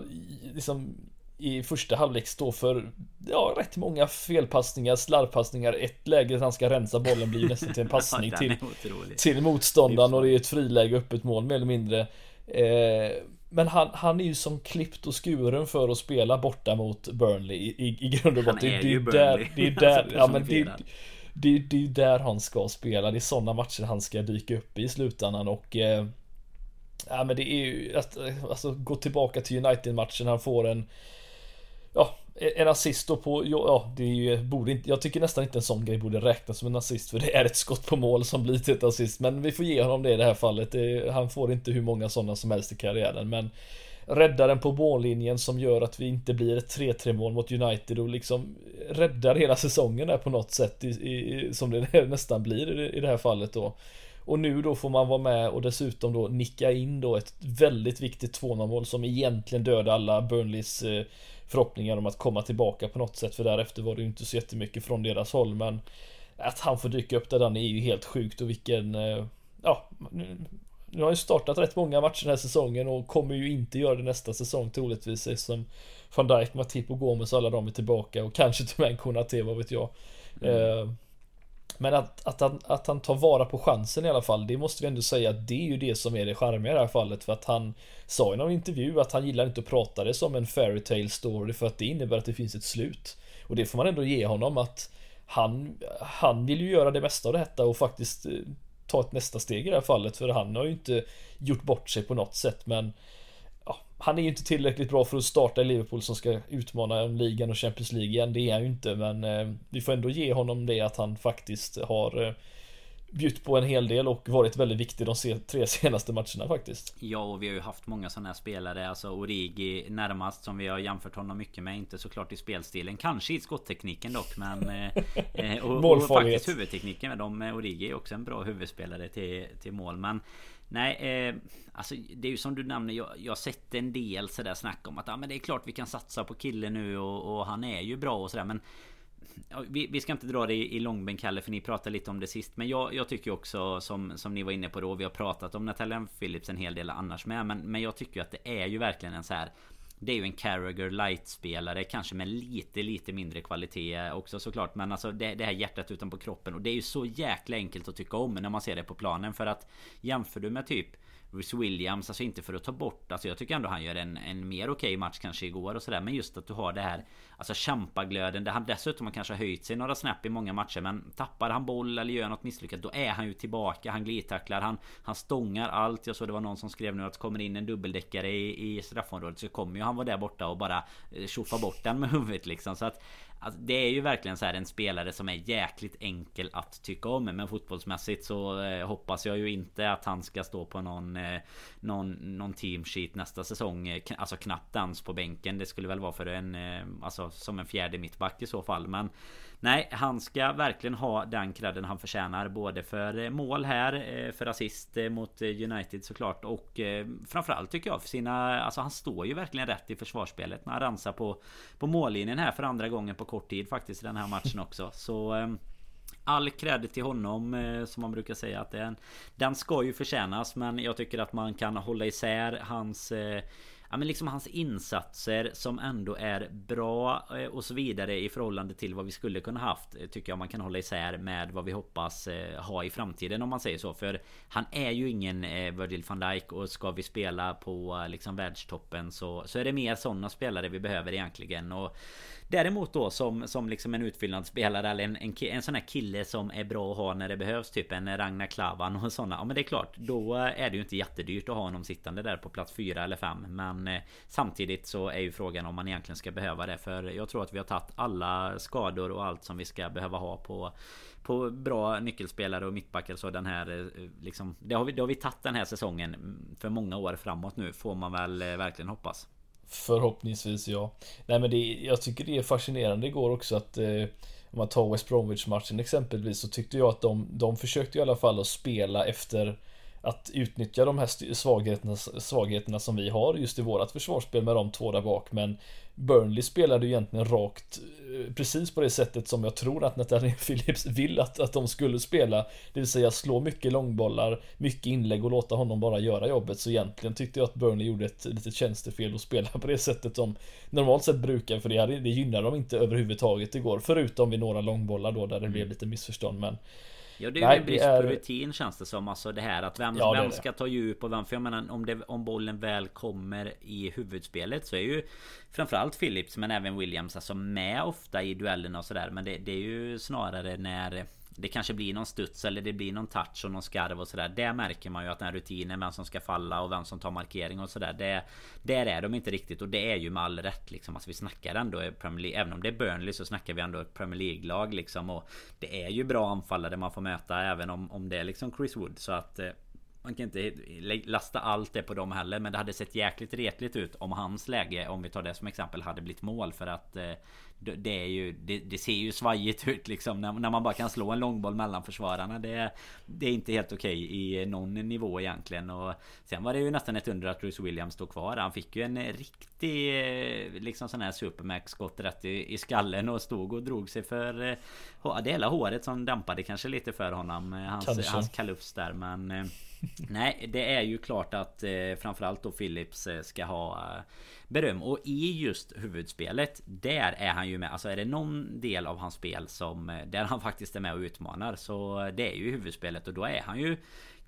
liksom i första halvlek står för ja, rätt många felpassningar, slarvpassningar. Ett läge där han ska rensa bollen blir nästan till en passning till, till motståndaren och det är ett friläge öppet mål mer eller mindre. Eh, men han, han är ju som klippt och skuren för att spela borta mot Burnley i, i, i grund och botten. Han är det, ju det är Burnley. Där, det är där, ja men det, det, det är där han ska spela. Det är sådana matcher han ska dyka upp i slutändan och eh, Ja men det är ju att alltså, gå tillbaka till United-matchen. Han får en Ja, en assist då på, ja det är ju, borde inte, jag tycker nästan inte en sån grej borde räknas som en assist för det är ett skott på mål som blir till ett assist men vi får ge honom det i det här fallet. Det, han får inte hur många sådana som helst i karriären men räddaren på mållinjen som gör att vi inte blir ett 3-3 mål mot United och liksom räddar hela säsongen där på något sätt i, i, som det nästan blir i, i det här fallet då. Och nu då får man vara med och dessutom då nicka in då ett väldigt viktigt 2-0 mål som egentligen dödar alla Burnleys eh, förhoppningar om att komma tillbaka på något sätt för därefter var det ju inte så jättemycket från deras håll men att han får dyka upp där den är ju helt sjukt och vilken eh, ja nu har ju startat rätt många matcher den här säsongen och kommer ju inte göra det nästa säsong troligtvis eftersom van Dijk, Matip och Gomes alla de är tillbaka och kanske till och med en Konate, vad vet jag. Mm. Men att, att, han, att han tar vara på chansen i alla fall, det måste vi ändå säga att det är ju det som är det charmiga i det här fallet. För att han sa i någon intervju att han gillar inte att prata det som en fairy tale story för att det innebär att det finns ett slut. Och det får man ändå ge honom att han, han vill ju göra det mesta av detta och faktiskt eh, ta ett nästa steg i det här fallet. För han har ju inte gjort bort sig på något sätt. Men han är ju inte tillräckligt bra för att starta i Liverpool som ska utmana om ligan och Champions League igen. Det är han ju inte men eh, vi får ändå ge honom det att han faktiskt har eh, bjudit på en hel del och varit väldigt viktig de tre senaste matcherna faktiskt. Ja, och vi har ju haft många sådana här spelare. Alltså Origi närmast som vi har jämfört honom mycket med. Inte såklart i spelstilen. Kanske i skotttekniken dock. Men... eh och, och faktiskt huvudtekniken. De, Origi är också en bra huvudspelare till, till mål. Men Nej, eh, alltså det är ju som du nämner. Jag, jag har sett en del sådär snack om att ah, men det är klart vi kan satsa på killen nu och, och han är ju bra och sådär. Men vi, vi, ska inte dra det i, i långbänk heller för ni pratade lite om det sist. Men jag, jag tycker också som, som ni var inne på då. Vi har pratat om Natalia Phillips en hel del annars med. Men, men jag tycker att det är ju verkligen en så här. Det är ju en Carragher light-spelare Kanske med lite lite mindre kvalitet också såklart. Men alltså det, det här hjärtat utanpå kroppen. Och det är ju så jäkla enkelt att tycka om när man ser det på planen. För att jämför du med typ Bruce Williams, alltså inte för att ta bort Alltså jag tycker ändå han gör en, en mer okej okay match kanske igår och sådär Men just att du har det här Alltså kämpaglöden där han dessutom har kanske höjt sig några snäpp i många matcher Men tappar han boll eller gör något misslyckat Då är han ju tillbaka Han glidtacklar Han, han stångar allt. Jag såg det var någon som skrev nu att kommer in en dubbeldäckare i, i straffområdet Så kommer ju han vara där borta och bara eh, tjoffa bort den med huvudet liksom. Så att Alltså, det är ju verkligen så här en spelare som är jäkligt enkel att tycka om. Men fotbollsmässigt så eh, hoppas jag ju inte att han ska stå på någon eh, Någon, någon team sheet nästa säsong. Eh, alltså knappt ens på bänken. Det skulle väl vara för en eh, Alltså som en fjärde mittback i så fall. Men Nej, han ska verkligen ha den credden han förtjänar både för eh, mål här, eh, för assist eh, mot United såklart och framförallt tycker jag för sina... Alltså han står ju verkligen rätt i försvarsspelet när han ransar på, på mållinjen här för andra gången på kort tid faktiskt i den här matchen också. Så All cred till honom som man brukar säga att den, den ska ju förtjänas men jag tycker att man kan hålla isär hans ja, men liksom hans insatser som ändå är bra eh, och så vidare i förhållande till vad vi skulle kunna haft eh, tycker jag man kan hålla isär med vad vi hoppas eh, ha i framtiden om man säger så. För han är ju ingen Virgil van Dijk och ska vi spela på liksom världstoppen så, så är det mer sådana spelare vi behöver egentligen. Och Däremot då som, som liksom en utfyllnadsspelare eller en, en, en sån här kille som är bra att ha när det behövs Typ en Ragnar Klavan och sådana Ja men det är klart Då är det ju inte jättedyrt att ha honom sittande där på plats 4 eller 5 Men eh, samtidigt så är ju frågan om man egentligen ska behöva det För jag tror att vi har tagit alla skador och allt som vi ska behöva ha på på bra nyckelspelare och mittbackar så den här eh, liksom, det, har vi, det har vi tagit den här säsongen för många år framåt nu får man väl eh, verkligen hoppas. Förhoppningsvis ja. Nej men det, jag tycker det är fascinerande igår också att eh, om man tar West Bromwich matchen exempelvis så tyckte jag att de, de försökte i alla fall att spela efter att utnyttja de här svagheterna, svagheterna som vi har just i vårat försvarsspel med de två där bak men Burnley spelade ju egentligen rakt eh, precis på det sättet som jag tror att Nathaniel Phillips vill att, att de skulle spela. Det vill säga slå mycket långbollar, mycket inlägg och låta honom bara göra jobbet. Så egentligen tyckte jag att Burnley gjorde ett litet tjänstefel och spela på det sättet de normalt sett brukar. För det, hade, det gynnar dem inte överhuvudtaget igår. Förutom vid några långbollar då där det blev lite missförstånd. Men Ja det är ju en brist är... på rutin känns det som. Alltså det här att vem, ja, vem ska ta djup och vem... För jag menar om, det, om bollen väl kommer i huvudspelet så är ju Framförallt Phillips men även Williams alltså med ofta i duellerna och sådär. Men det, det är ju snarare när det kanske blir någon studs eller det blir någon touch och någon skarv och sådär. Där märker man ju att den här rutinen, vem som ska falla och vem som tar markering och sådär. Det, där är de inte riktigt och det är ju med all rätt liksom. Alltså vi snackar ändå Premier League. Även om det är Burnley så snackar vi ändå ett Premier League-lag liksom. Och det är ju bra anfallare man får möta även om, om det är liksom Chris Wood. Så att... Eh, man kan inte lasta allt det på dem heller Men det hade sett jäkligt retligt ut om hans läge Om vi tar det som exempel hade blivit mål för att eh, det är ju det, det, ser ju svajigt ut liksom. När, när, man bara kan slå en långboll mellan försvararna Det, det är inte helt okej okay i någon nivå egentligen. Och Sen var det ju nästan ett under att Bruce Williams stod kvar. Han fick ju en riktig liksom sån här supermax skott rätt i, i skallen och stod och drog sig för eh, Det hela håret som dämpade kanske lite för honom Hans, hans kalufs där. Men eh, Nej det är ju klart att eh, framförallt då Philips ska ha beröm. Och i just huvudspelet, där är han ju med. Alltså är det någon del av hans spel som eh, där han faktiskt är med och utmanar så det är ju huvudspelet och då är han ju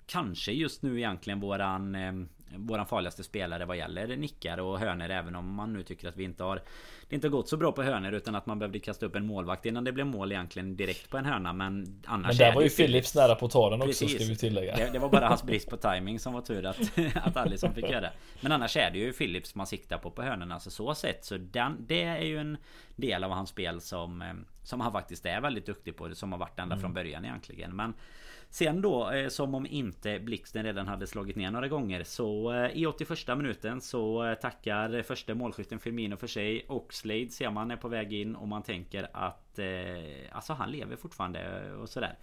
kanske just nu egentligen våran eh, Våran farligaste spelare vad gäller nickar och hörner även om man nu tycker att vi inte har Det inte gått så bra på hörner utan att man behövde kasta upp en målvakt innan det blev mål egentligen direkt på en hörna men annars Men där var ju Philips nära på talen också Precis. ska vi tillägga. Det, det, var bara hans brist på timing som var tur att, att Alisson fick göra Men annars är det ju Philips man siktar på på hörnorna alltså så sett så den, det är ju en del av hans spel som eh, Som han faktiskt är väldigt duktig på Som har varit ända mm. från början egentligen. Men Sen då, eh, som om inte Blixten redan hade slagit ner några gånger Så eh, i 81 minuten så eh, tackar första målskytten Firmino för sig Oxlade ser man är på väg in och man tänker att Alltså han lever fortfarande och sådär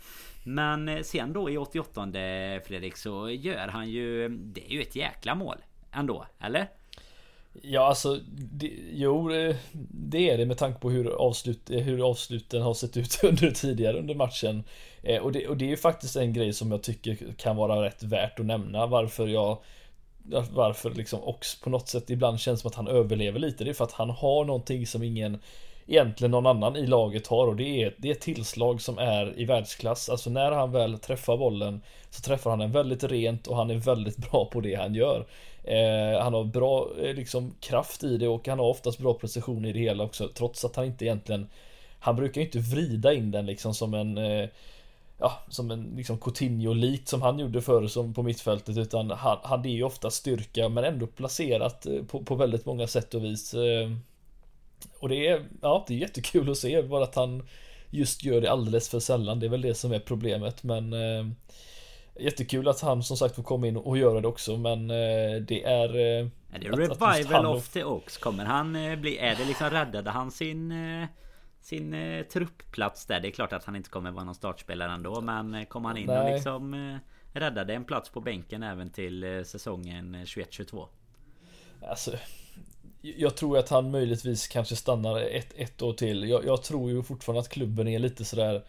Men sen då i 88 Fredrik så gör han ju Det är ju ett jäkla mål Ändå, eller? Ja, alltså, det, jo, det är det med tanke på hur, avslut, hur avsluten har sett ut under tidigare under matchen. Eh, och, det, och det är faktiskt en grej som jag tycker kan vara rätt värt att nämna varför jag varför liksom Ox på något sätt ibland känns som att han överlever lite. Det är för att han har någonting som ingen egentligen någon annan i laget har och det är, det är ett tillslag som är i världsklass. Alltså när han väl träffar bollen så träffar han den väldigt rent och han är väldigt bra på det han gör. Eh, han har bra eh, liksom, kraft i det och han har oftast bra precision i det hela också trots att han inte egentligen Han brukar inte vrida in den liksom som en eh, Ja, som en liksom Coutinho-likt som han gjorde förr som på mittfältet utan han, han det är ju ofta styrka men ändå placerat eh, på, på väldigt många sätt och vis. Eh, och det är, ja, det är jättekul att se bara att han just gör det alldeles för sällan. Det är väl det som är problemet men eh, Jättekul att han som sagt får komma in och göra det också men det är... Är det revival of the Ox? Kommer han bli... Är det liksom räddade han sin... Sin truppplats där? Det är klart att han inte kommer vara någon startspelare ändå men kommer han in Nej. och liksom Räddade en plats på bänken även till säsongen 21-22? Alltså jag tror att han möjligtvis kanske stannar ett, ett år till. Jag, jag tror ju fortfarande att klubben är lite sådär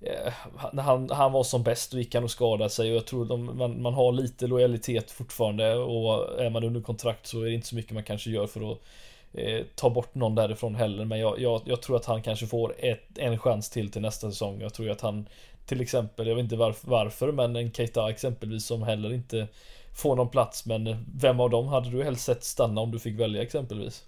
Eh, när han, han var som bäst då gick han och skadade sig och jag tror de, man, man har lite lojalitet fortfarande och är man under kontrakt så är det inte så mycket man kanske gör för att eh, ta bort någon därifrån heller men jag, jag, jag, tror att han kanske får ett, en chans till till nästa säsong. Jag tror att han till exempel, jag vet inte varför, varför men en Keita exempelvis som heller inte får någon plats men vem av dem hade du helst sett stanna om du fick välja exempelvis?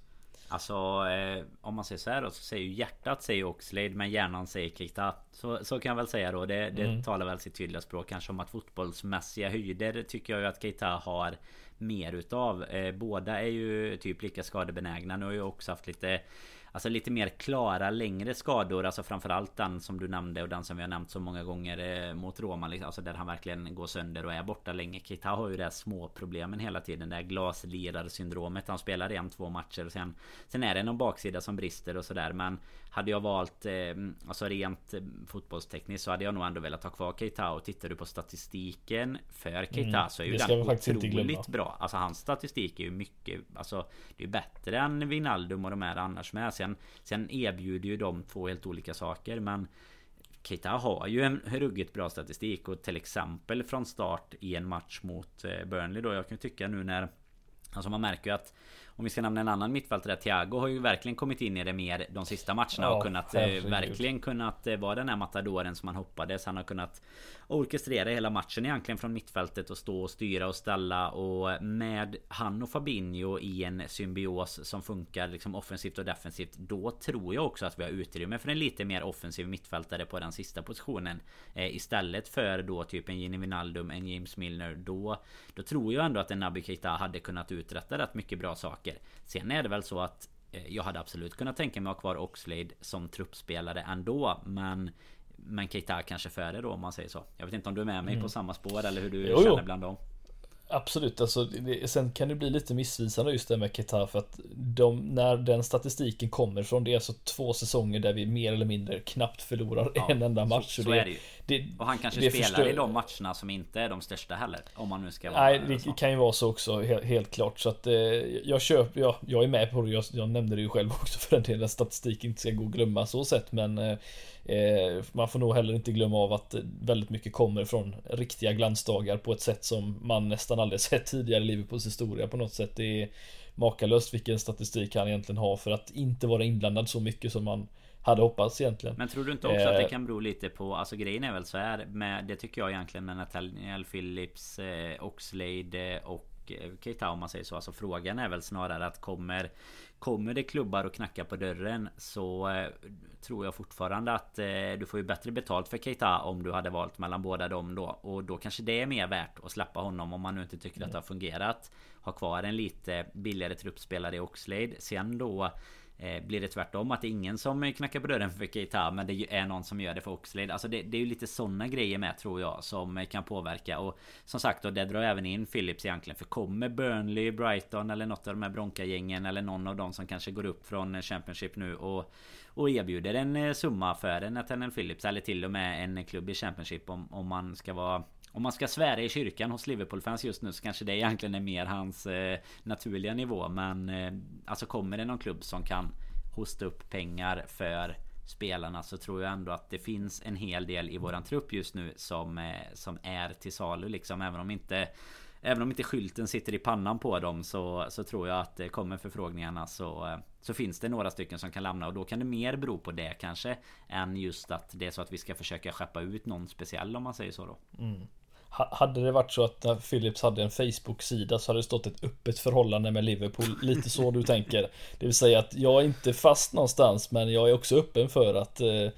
Alltså eh, om man säger så här då så säger ju hjärtat säger Oxlade men hjärnan säger Keita. Så, så kan jag väl säga då. Det, det mm. talar väl sitt tydliga språk kanske om att fotbollsmässiga höjder tycker jag ju att Keita har mer utav. Eh, båda är ju typ lika skadebenägna. Nu har ju också haft lite Alltså lite mer klara längre skador Alltså framförallt den som du nämnde och den som vi har nämnt så många gånger eh, mot Roma liksom, Alltså där han verkligen går sönder och är borta länge Kita har ju det här småproblemen hela tiden Det här glaslirarsyndromet. Han spelar en, två matcher och sen Sen är det någon baksida som brister och sådär men hade jag valt eh, Alltså rent eh, fotbollstekniskt så hade jag nog ändå velat ha kvar Keita. Och tittar du på statistiken för Keita mm, så är ju den otroligt bra. Alltså hans statistik är ju mycket Alltså Det är bättre än Wijnaldum och de är annars med. Sen, sen erbjuder ju de två helt olika saker men Keita har ju en ruggigt bra statistik. Och till exempel från start i en match mot eh, Burnley då. Jag kan tycka nu när Alltså man märker ju att om vi ska nämna en annan mittfältare, Thiago har ju verkligen kommit in i det mer de sista matcherna ja, och kunnat eh, verkligen kunnat eh, vara den här matadoren som man hoppades. Han har kunnat orkestrera hela matchen egentligen från mittfältet och stå och styra och ställa och med han och Fabinho i en symbios som funkar liksom offensivt och defensivt. Då tror jag också att vi har utrymme för en lite mer offensiv mittfältare på den sista positionen. Eh, istället för då typ en Gini Wijnaldum, en James Milner. Då, då tror jag ändå att en Naby Keita hade kunnat uträtta rätt mycket bra saker. Sen är det väl så att eh, jag hade absolut kunnat tänka mig att ha kvar Oxlade som truppspelare ändå. Men men Keita kanske före då om man säger så Jag vet inte om du är med mig mm. på samma spår eller hur du jo, känner bland dem Absolut, alltså, det, sen kan det bli lite missvisande just det med Keita för att de, när den statistiken kommer från det är alltså två säsonger där vi mer eller mindre knappt förlorar ja, en enda match. Så, så det, är det ju. Det, och han kanske spelar förstör... i de matcherna som inte är de största heller. Om man nu ska vara Nej, det kan ju vara så också helt, helt klart. Så att eh, jag köper, ja, jag är med på det. Jag, jag nämnde det ju själv också för den delen. Statistik inte ska gå att glömma så sett. Men eh, man får nog heller inte glömma av att väldigt mycket kommer från riktiga glansdagar på ett sätt som man nästan aldrig sett tidigare i Liverpools historia på något sätt. Det är makalöst vilken statistik han egentligen har för att inte vara inblandad så mycket som man hade hoppats egentligen. Men tror du inte också eh, att det eh. kan bero lite på Alltså grejen är väl så här med Det tycker jag egentligen med Nathaniel Phillips eh, Oxlade och eh, Keita om man säger så. Alltså frågan är väl snarare att kommer Kommer det klubbar och knackar på dörren så eh, Tror jag fortfarande att eh, du får ju bättre betalt för Keita om du hade valt mellan båda dem då. Och då kanske det är mer värt att släppa honom om man nu inte tycker att det har fungerat. Ha kvar en lite billigare truppspelare i Oxlade. Sen då Eh, Eh, blir det tvärtom? Att det är ingen som eh, knackar på dörren för Keita Men det är någon som gör det för Oxlade. Alltså det, det är ju lite sådana grejer med tror jag Som eh, kan påverka. Och Som sagt då det drar även in Philips egentligen. För kommer Burnley, Brighton eller något av de här Bronca-gängen Eller någon av dem som kanske går upp från Championship nu och och erbjuder en summa för en Nathaniel Phillips eller till och med en klubb i Championship om, om man ska vara om man ska svära i kyrkan hos Liverpool-fans just nu så kanske det egentligen är mer hans eh, naturliga nivå. Men eh, alltså kommer det någon klubb som kan hosta upp pengar för spelarna så tror jag ändå att det finns en hel del i våran trupp just nu som, eh, som är till salu liksom. Även om inte Även om inte skylten sitter i pannan på dem så, så tror jag att det kommer förfrågningarna så, så finns det några stycken som kan lämna och då kan det mer bero på det kanske Än just att det är så att vi ska försöka skeppa ut någon speciell om man säger så då. Mm. Hade det varit så att när Philips hade en Facebook-sida så hade det stått ett öppet förhållande med Liverpool. Lite så du tänker. Det vill säga att jag är inte fast någonstans men jag är också öppen för att eh,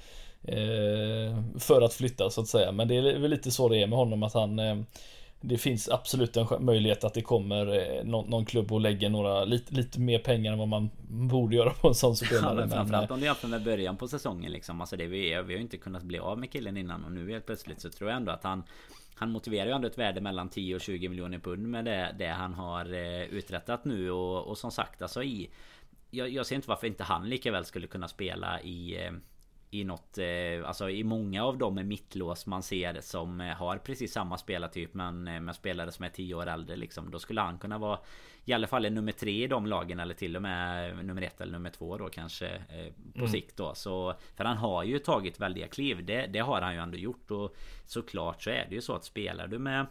eh För att flytta så att säga. Men det är väl lite så det är med honom att han eh, det finns absolut en möjlighet att det kommer eh, någon, någon klubb och lägger några lite, lite mer pengar än vad man borde göra på en sån spelare. Ja, men framförallt om du jämför med början på säsongen liksom. Alltså det vi, är, vi har ju inte kunnat bli av med killen innan och nu helt plötsligt så tror jag ändå att han han motiverar ju ändå ett värde mellan 10 och 20 miljoner pund med det, det han har eh, uträttat nu och, och som sagt alltså i jag, jag ser inte varför inte han lika väl skulle kunna spela i eh, i något, eh, alltså i många av dem är mittlås man ser som eh, har precis samma spelartyp men eh, med spelare som är 10 år äldre liksom. Då skulle han kunna vara i alla fall nummer tre i de lagen eller till och med nummer ett eller nummer två då kanske på mm. sikt då. Så, för han har ju tagit väldiga kliv. Det, det har han ju ändå gjort och såklart så är det ju så att spelar du med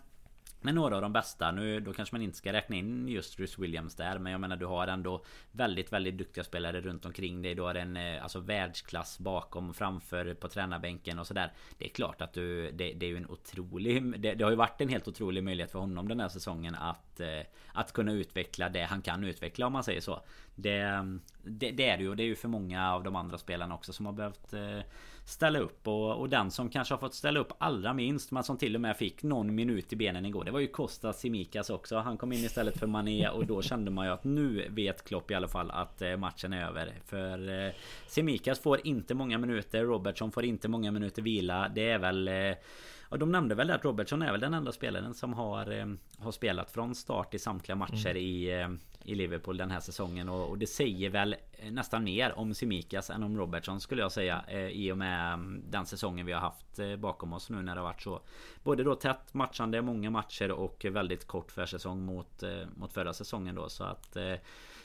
med några av de bästa. Nu då kanske man inte ska räkna in just Bruce Williams där. Men jag menar du har ändå väldigt, väldigt duktiga spelare runt omkring dig. Du har en eh, alltså världsklass bakom och framför på tränarbänken och sådär. Det är klart att du, det, det är ju en otrolig... Det, det, har ju varit en helt otrolig möjlighet för honom den här säsongen att, eh, att kunna utveckla det han kan utveckla om man säger så. Det, mm, det, det är det ju och det är ju för många av de andra spelarna också som har behövt eh, ställa upp och, och den som kanske har fått ställa upp allra minst men som till och med fick någon minut i benen igår Det var ju Kostas Simikas också. Han kom in istället för Mané och då kände man ju att nu vet Klopp i alla fall att eh, matchen är över. För eh, Simikas får inte många minuter Robertson får inte många minuter vila. Det är väl eh, och de nämnde väl att Robertson är väl den enda spelaren som har, eh, har spelat från start i samtliga matcher mm. i, eh, i Liverpool den här säsongen. Och, och, det säger väl nästan mer om Simikas än om Robertson skulle jag säga. Eh, I och med mm, den säsongen vi har haft eh, bakom oss nu när det har varit så. Både då tätt matchande, många matcher och väldigt kort försäsong mot, eh, mot förra säsongen då. Så att eh,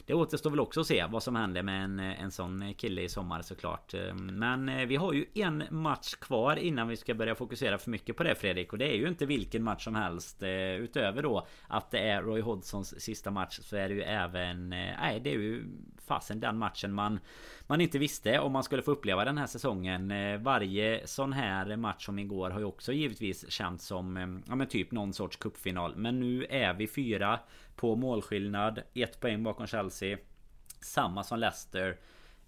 det återstår väl också att se vad som händer med en, en sån kille i sommar såklart. Men eh, vi har ju en match kvar innan vi ska börja fokusera för mycket på det Fredrik. Och det är ju inte vilken match som helst. Eh, utöver då att det är Roy Hodgsons sista match så är det ju även... Eh, nej, det är ju fasen den matchen man man inte visste om man skulle få uppleva den här säsongen. Varje sån här match som igår har ju också givetvis känts som ja, men typ någon sorts kuppfinal. Men nu är vi fyra på målskillnad. Ett poäng bakom Chelsea. Samma som Leicester.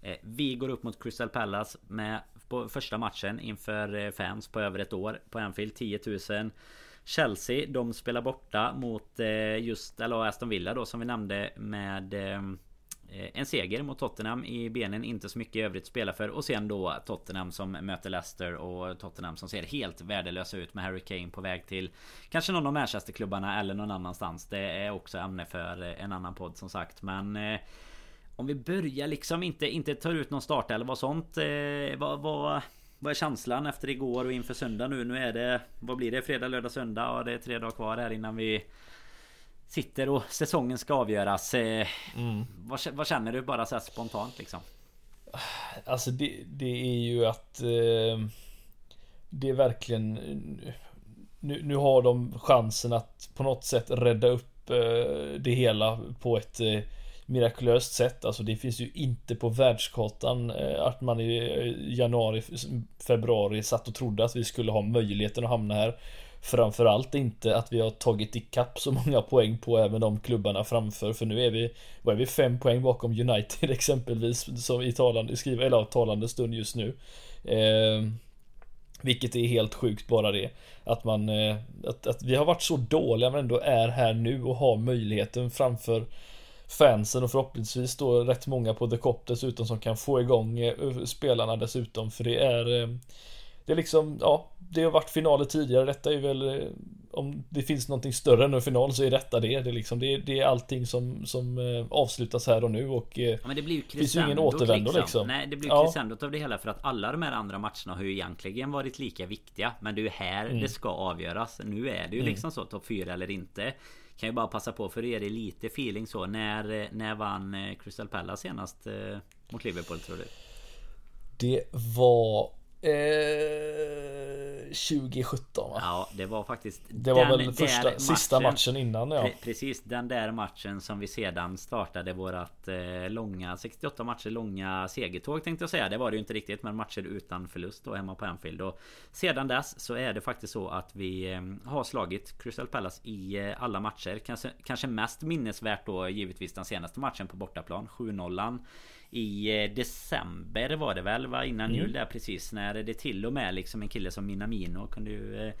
Eh, vi går upp mot Crystal Palace med på första matchen inför eh, fans på över ett år på Anfield 10 000 Chelsea de spelar borta mot eh, just eller Aston Villa då som vi nämnde med Eh, en seger mot Tottenham i benen, inte så mycket i övrigt att spela för och sen då Tottenham som möter Leicester och Tottenham som ser helt värdelösa ut med Harry Kane på väg till Kanske någon av Manchesterklubbarna eller någon annanstans. Det är också ämne för en annan podd som sagt men eh, Om vi börjar liksom inte, inte tar ut någon start eller vad sånt eh, vad, vad, vad är känslan efter igår och inför söndag nu? Nu är det Vad blir det? Fredag, lördag, söndag Ja, det är tre dagar kvar här innan vi Sitter och säsongen ska avgöras. Eh, mm. Vad, vad, känner du bara så spontant liksom? Alltså det, det är ju att eh, Det är verkligen nu, nu har de chansen att på något sätt rädda upp eh, det hela på ett eh, mirakulöst sätt. Alltså det finns ju inte på världskartan att man i januari, februari satt och trodde att vi skulle ha möjligheten att hamna här. Framförallt inte att vi har tagit ikapp så många poäng på även de klubbarna framför för nu är vi Vad är vi? Fem poäng bakom United exempelvis som i talande, skriva, eller talande stund just nu eh, Vilket är helt sjukt bara det Att man eh, att, att vi har varit så dåliga men ändå är här nu och har möjligheten framför fansen och förhoppningsvis då rätt många på The Cop dessutom som kan få igång eh, spelarna dessutom för det är eh, Det är liksom, ja det har varit finaler tidigare, detta är väl eh, Om det finns någonting större än en final så är detta det. Det är liksom, det är, det är allting som, som avslutas här och nu och ja, men det blir ju finns ju ingen återvändo liksom. liksom. Nej det blir ju crescendot av det hela för att alla de här andra matcherna har ju egentligen varit lika viktiga Men det är ju här mm. det ska avgöras. Nu är det ju mm. liksom så topp 4 eller inte kan ju bara passa på för er lite feeling så. När, när vann eh, Crystal Palace senast eh, mot Liverpool tror du? Det var Eh, 2017 va? Ja det var faktiskt Det var väl första, matchen, sista matchen innan ja. Precis den där matchen som vi sedan startade vårat eh, långa 68 matcher långa segertåg tänkte jag säga. Det var det ju inte riktigt men matcher utan förlust då hemma på Anfield. Och Sedan dess så är det faktiskt så att vi eh, har slagit Crystal Palace i eh, alla matcher. Kanske, kanske mest minnesvärt då givetvis den senaste matchen på bortaplan 7-0 i eh, december var det väl va? Innan mm. jul där precis när det till och med liksom en kille som Minamino kunde ju eh,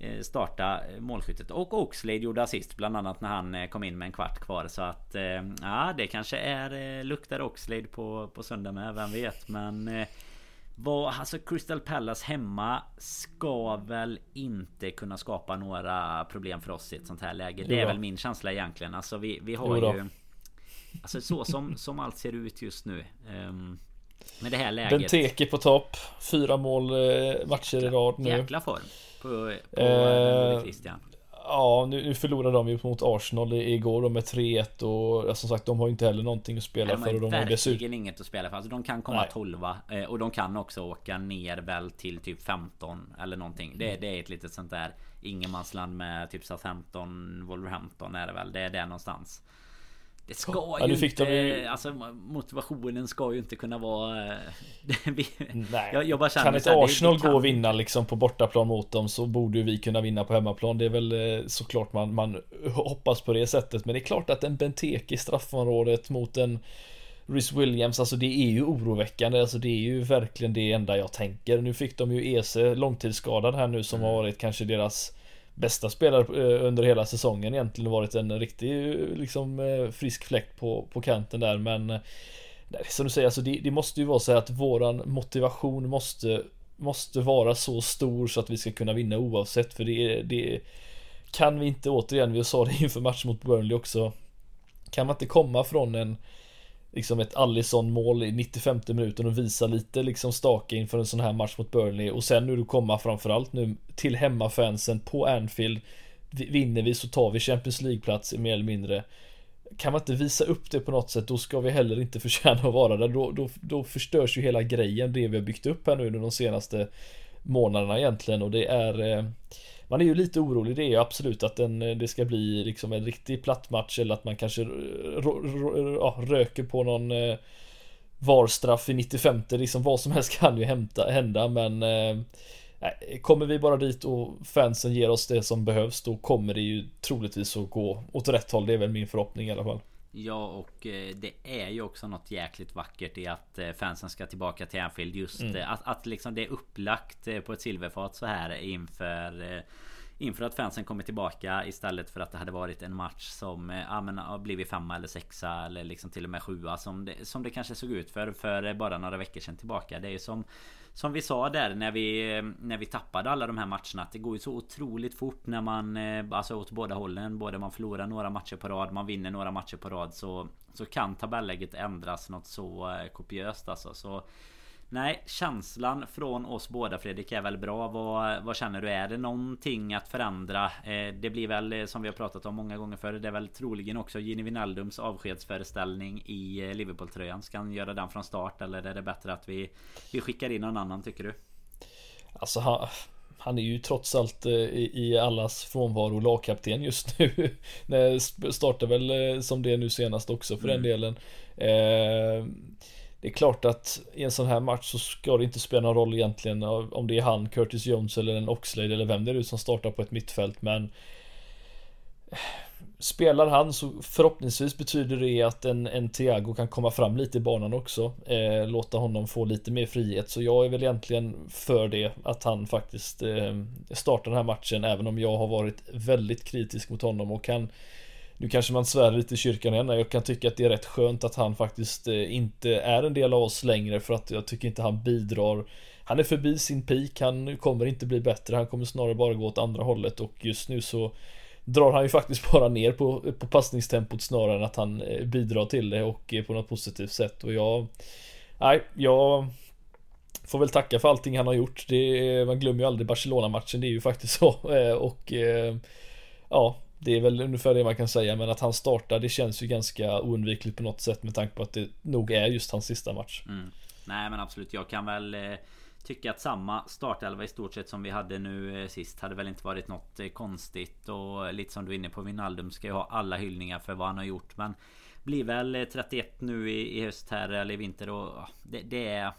eh, starta målskyttet och Oxlade gjorde assist bland annat när han kom in med en kvart kvar så att ja det kanske är luktar Oxlade på, på söndag med vem vet men vad, alltså Crystal Palace hemma ska väl inte kunna skapa några problem för oss i ett sånt här läge. Det är väl min känsla egentligen. Alltså vi, vi har ju Alltså så som, som allt ser ut just nu. Um, med det här läget. Benteke på topp. Fyra mål eh, matcher i rad nu. Jäkla form. På, på eh, Christian. Ja, nu, nu förlorade de ju mot Arsenal igår med 3-1 och som sagt de har ju inte heller någonting att spela Nej, för. De har dessutom... inget att spela för. Alltså de kan komma Nej. 12 eh, och de kan också åka ner väl till typ 15 eller någonting. Det, det är ett litet sånt där ingenmansland med typ Southampton, Wolverhampton är det väl. Det är där någonstans. Det ska ja, ju inte... De... Alltså motivationen ska ju inte kunna vara... Eh, Nej. Jag, jag bara kan ett Arsenal gå och vinna liksom på bortaplan mot dem så borde vi kunna vinna på hemmaplan. Det är väl eh, såklart man, man hoppas på det sättet. Men det är klart att en Benteke i straffområdet mot en Rhys Williams, alltså det är ju oroväckande. Alltså det är ju verkligen det enda jag tänker. Nu fick de ju Ese långtidsskadad här nu som mm. har varit kanske deras bästa spelare eh, under hela säsongen egentligen. Varit en riktig eh, liksom eh, frisk fläkt på, på kanten där. Men nej, Som du säger, alltså det, det måste ju vara så att våran motivation måste Måste vara så stor så att vi ska kunna vinna oavsett. För det, det Kan vi inte återigen, vi sa det inför matchen mot Burnley också. Kan man inte komma från en liksom ett Allison mål i 95 minuten och visa lite liksom stake inför en sån här match mot Burnley. Och sen nu komma framförallt nu till hemmafansen på Anfield. Vinner vi så tar vi Champions League-plats mer eller mindre. Kan man inte visa upp det på något sätt då ska vi heller inte förtjäna att vara där. Då, då, då förstörs ju hela grejen det vi har byggt upp här nu de senaste månaderna egentligen. Och det är eh, man är ju lite orolig, det är ju absolut att den, eh, det ska bli liksom en riktig platt match eller att man kanske röker på någon eh, VAR-straff i 95 liksom vad som helst kan ju hämta, hända men eh, Kommer vi bara dit och fansen ger oss det som behövs då kommer det ju troligtvis att gå åt rätt håll. Det är väl min förhoppning i alla fall. Ja och eh, det är ju också något jäkligt vackert i att eh, fansen ska tillbaka till Anfield. Just mm. att, att liksom det är upplagt på ett silverfat så här inför Inför att fansen kommer tillbaka istället för att det hade varit en match som eh, ja, men, har blivit femma eller sexa eller liksom till och med sjua som det, som det kanske såg ut för, för bara några veckor sedan tillbaka. Det är ju som som vi sa där när vi När vi tappade alla de här matcherna att det går ju så otroligt fort när man eh, Alltså åt båda hållen. Både man förlorar några matcher på rad Man vinner några matcher på rad så Så kan tabelläget ändras något så eh, kopiöst alltså. Så Nej, känslan från oss båda Fredrik är väl bra. Vad, vad känner du? Är det någonting att förändra? Eh, det blir väl eh, som vi har pratat om många gånger förr. Det är väl troligen också Gini Wijnaldums avskedsföreställning i eh, Liverpool-tröjan. Ska han göra den från start eller är det bättre att vi, vi skickar in någon annan tycker du? Alltså han, han är ju trots allt i, i allas frånvaro lagkapten just nu. Startar väl som det nu senast också för mm. den delen. Eh, det är klart att i en sån här match så ska det inte spela någon roll egentligen om det är han, Curtis Jones eller en Oxlade eller vem det är som startar på ett mittfält men Spelar han så förhoppningsvis betyder det att en, en Thiago kan komma fram lite i banan också eh, Låta honom få lite mer frihet. Så jag är väl egentligen för det att han faktiskt eh, startar den här matchen även om jag har varit väldigt kritisk mot honom och kan nu kanske man svär lite i kyrkan igen. Jag kan tycka att det är rätt skönt att han faktiskt eh, inte är en del av oss längre för att jag tycker inte han bidrar. Han är förbi sin peak, han kommer inte bli bättre, han kommer snarare bara gå åt andra hållet och just nu så drar han ju faktiskt bara ner på, på passningstempot snarare än att han eh, bidrar till det och eh, på något positivt sätt och jag Nej, jag Får väl tacka för allting han har gjort. Det, man glömmer ju aldrig Barcelona-matchen, det är ju faktiskt så. Och ja, det är väl ungefär det man kan säga, men att han startar det känns ju ganska oundvikligt på något sätt med tanke på att det nog är just hans sista match. Mm. Nej men absolut, jag kan väl eh, tycka att samma startelva i stort sett som vi hade nu eh, sist hade väl inte varit något eh, konstigt och lite som du är inne på Wijnaldum ska ju ha alla hyllningar för vad han har gjort men blir väl 31 nu i, i höst här eller i vinter och ah, det, det är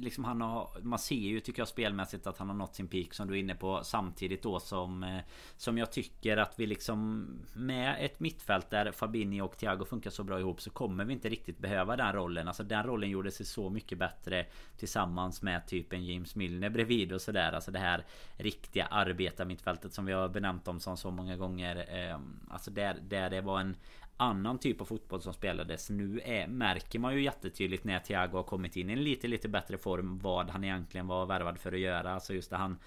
liksom han har, man ser ju tycker jag spelmässigt att han har nått sin peak som du är inne på. Samtidigt då som eh, Som jag tycker att vi liksom Med ett mittfält där Fabinho och Thiago funkar så bra ihop så kommer vi inte riktigt behöva den rollen. Alltså den rollen gjorde sig så mycket bättre Tillsammans med typ en James Milner bredvid och sådär. Alltså det här Riktiga arbetarmittfältet som vi har benämnt dem som så många gånger eh, Alltså där, där det var en annan typ av fotboll som spelades. Nu är, märker man ju jättetydligt när Thiago har kommit in i en lite lite bättre form vad han egentligen var värvad för att göra. Alltså just det han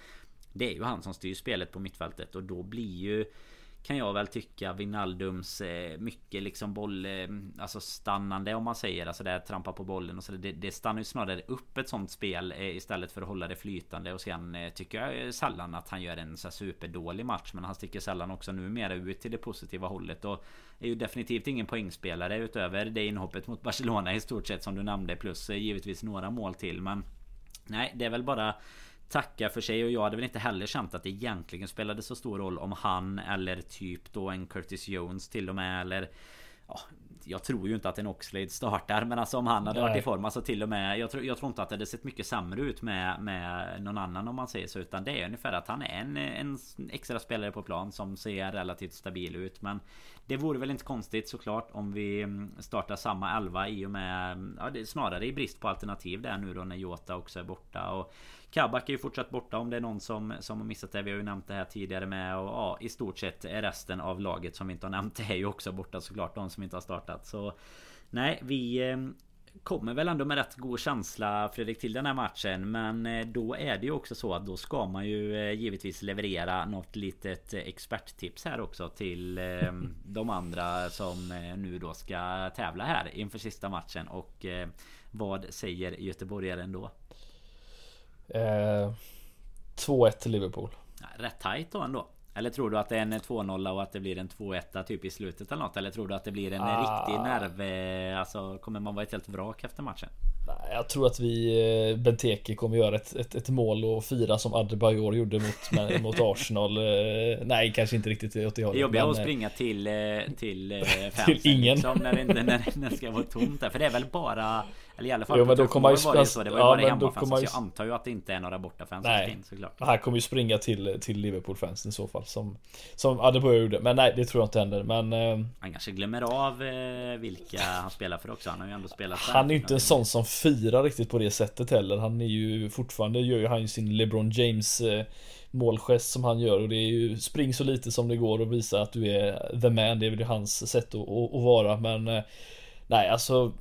Det är ju han som styr spelet på mittfältet och då blir ju kan jag väl tycka Vinaldums eh, mycket liksom boll eh, Alltså stannande om man säger Alltså där trampa på bollen och så det, det stannar ju snarare upp ett sånt spel eh, Istället för att hålla det flytande. Och sen eh, Tycker jag sällan att han gör en så superdålig match Men han sticker sällan också numera ut till det positiva hållet och Är ju definitivt ingen poängspelare utöver det inhoppet mot Barcelona i stort sett som du nämnde Plus eh, givetvis några mål till. Men Nej det är väl bara tacka för sig. Och jag hade väl inte heller känt att det egentligen spelade så stor roll om han eller typ då en Curtis Jones till och med eller ja, jag tror ju inte att en Oxlade startar men alltså om han hade Nej. varit i form alltså till och med jag tror, jag tror inte att det hade sett mycket sämre ut med, med någon annan om man säger så utan det är ungefär att han är en, en extra spelare på plan som ser relativt stabil ut. Men det vore väl inte konstigt såklart om vi startar samma elva i och med ja, det snarare i brist på alternativ där nu då när Jota också är borta. Och Kabak är ju fortsatt borta om det är någon som, som har missat det. Vi har ju nämnt det här tidigare med och ja, i stort sett är resten av laget som vi inte har nämnt är ju också borta såklart. De som inte har startat. Så nej, vi eh, kommer väl ändå med rätt god känsla Fredrik till den här matchen Men eh, då är det ju också så att då ska man ju eh, givetvis leverera något litet experttips här också till de andra som nu då ska tävla här inför sista matchen och vad säger göteborgaren då? Eh, 2-1 till Liverpool. rätt tajt då ändå. Eller tror du att det är en 2-0 och att det blir en 2-1 typ i slutet eller något? Eller tror du att det blir en ah. riktig nerv... Eh, alltså kommer man vara ett helt vrak efter matchen? Jag tror att vi eh, Benteke kommer göra ett, ett, ett mål och fira som Adebayor gjorde mot, mot Arsenal. Eh, nej, kanske inte riktigt åt det hållet. Det jobbiga att springa till, till till ingen. Liksom, när, det, när, när det ska vara tomt där. För det är väl bara Eller i alla fall jo, men då kommer han ju var det så. Det var ju ja, bara hemmafans. Man... Så jag antar ju att det inte är några bortafans nej. in såklart. Han kommer ju springa till, till Liverpool-fansen i så fall. Som, som Adebayor gjorde. Men nej, det tror jag inte händer. Men... Eh... Han kanske glömmer av eh, vilka han spelar för också. Han har ju ändå spelat Han är ju inte en sån som firar riktigt på det sättet heller. Han är ju fortfarande, gör ju han ju sin LeBron James eh, målgest som han gör och det är ju spring så lite som det går och visa att du är the man. Det är väl hans sätt att, att, att vara. Men eh, nej, alltså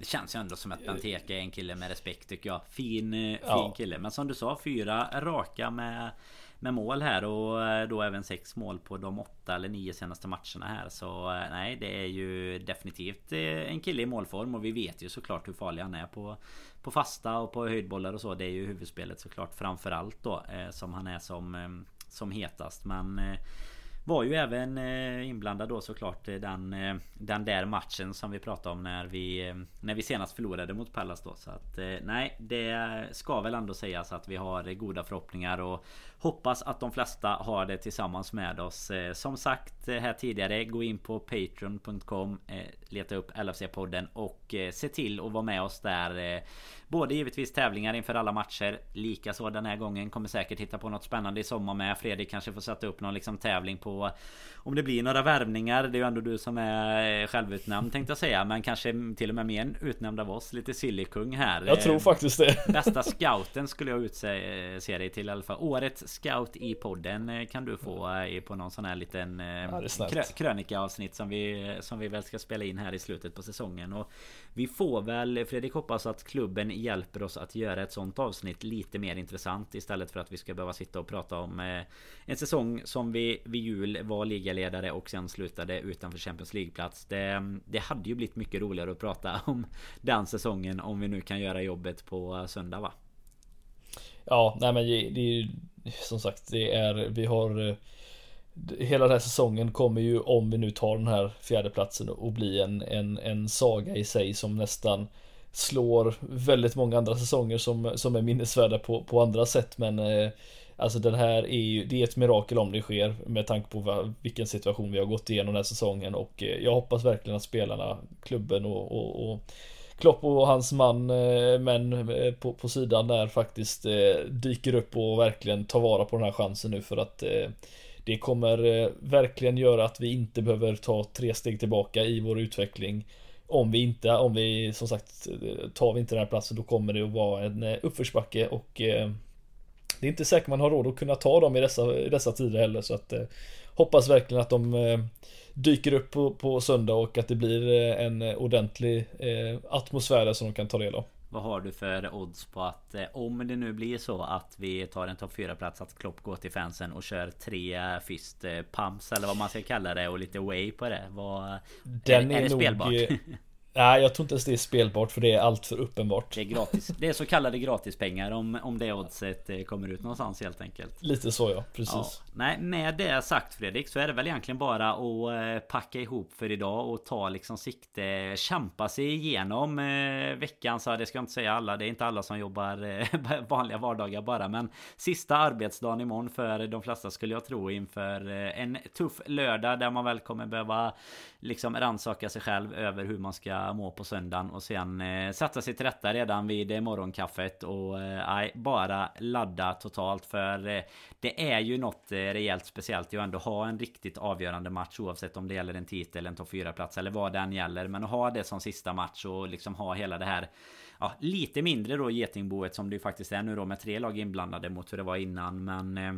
det känns ju ändå som att Benteke är en kille med respekt tycker jag. Fin, eh, fin ja. kille. Men som du sa, fyra raka med, med mål här och eh, då även sex mål på de åtta eller nio senaste matcherna här. Så eh, nej, det är ju definitivt en kille i målform och vi vet ju såklart hur farlig han är på, på fasta och på höjdbollar och så. Det är ju huvudspelet såklart framförallt då som han är som, som hetast. Men var ju även eh, inblandad då såklart den, eh, den där matchen som vi pratade om när vi eh, När vi senast förlorade mot Pallas då. Så att nej det ska väl ändå sägas att vi har goda förhoppningar och Hoppas att de flesta har det tillsammans med oss. Som sagt här tidigare Gå in på Patreon.com Leta upp LFC-podden och se till att vara med oss där Både givetvis tävlingar inför alla matcher Likaså den här gången kommer säkert hitta på något spännande i sommar med. Fredrik kanske får sätta upp någon liksom tävling på Om det blir några värvningar. Det är ju ändå du som är självutnämnd tänkte jag säga Men kanske till och med mer utnämnd av oss. Lite sillykung här Jag tror faktiskt det. Bästa scouten skulle jag utse dig till i alla fall. Årets scout i podden eh, kan du få eh, på någon sån här liten ja, krö krönikaavsnitt som vi, som vi väl ska spela in här i slutet på säsongen och Vi får väl Fredrik hoppas att klubben hjälper oss att göra ett sånt avsnitt lite mer intressant istället för att vi ska behöva sitta och prata om eh, en säsong som vi vid jul var ligaledare och sen slutade utanför Champions League-plats. Det, det hade ju blivit mycket roligare att prata om den säsongen om vi nu kan göra jobbet på söndag va? Ja, nej men det, det är ju som sagt det är vi har eh, Hela den här säsongen kommer ju om vi nu tar den här fjärdeplatsen och bli en, en, en saga i sig som nästan slår väldigt många andra säsonger som, som är minnesvärda på, på andra sätt. Men eh, Alltså den här är ju, det är ett mirakel om det sker med tanke på vilken situation vi har gått igenom den här säsongen. Och eh, jag hoppas verkligen att spelarna, klubben och, och, och Klopp och hans man, eh, män eh, på, på sidan där faktiskt eh, dyker upp och verkligen tar vara på den här chansen nu för att det kommer verkligen göra att vi inte behöver ta tre steg tillbaka i vår utveckling. Om vi inte, om vi som sagt tar vi inte den här platsen då kommer det att vara en uppförsbacke och det är inte säkert man har råd att kunna ta dem i dessa, i dessa tider heller. Så att hoppas verkligen att de eh, dyker upp på, på söndag och att det blir eh, en ordentlig eh, atmosfär som de kan ta del av. Vad har du för odds på att om det nu blir så att vi tar en topp 4 plats att Klopp går till fansen och kör tre fist pumps eller vad man ska kalla det och lite way på det. Vad, Den är, är det nog, spelbart? Nej, jag tror inte ens det är spelbart för det är allt för uppenbart. Det är gratis. Det är så kallade gratispengar om, om det oddset eh, kommer ut någonstans helt enkelt. Lite så ja, precis. Ja. Nej, med det sagt Fredrik så är det väl egentligen bara att eh, packa ihop för idag och ta liksom sikte, kämpa sig igenom eh, veckan. Så det ska jag inte säga alla, det är inte alla som jobbar vanliga vardagar bara. Men sista arbetsdagen imorgon för de flesta skulle jag tro inför en tuff lördag där man väl kommer behöva liksom rannsaka sig själv över hur man ska må på söndagen och sen eh, sätta sig till rätta redan vid eh, morgonkaffet och eh, bara ladda totalt för eh, det är ju något eh, rejält speciellt. Att ändå ha en riktigt avgörande match oavsett om det gäller en titel, en topp 4 plats eller vad den gäller. Men att ha det som sista match och liksom ha hela det här Ja, lite mindre då getingboet som det ju faktiskt är nu då med tre lag inblandade mot hur det var innan. Men eh,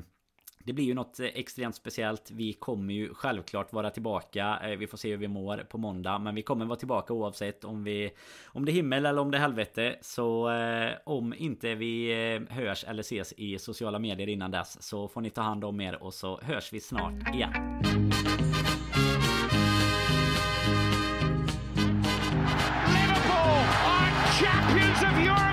det blir ju något eh, extremt speciellt. Vi kommer ju självklart vara tillbaka. Eh, vi får se hur vi mår på måndag. Men vi kommer vara tillbaka oavsett om, vi, om det är himmel eller om det är helvete. Så eh, om inte vi eh, hörs eller ses i sociala medier innan dess så får ni ta hand om er och så hörs vi snart igen. Liverpool are champions of Europe!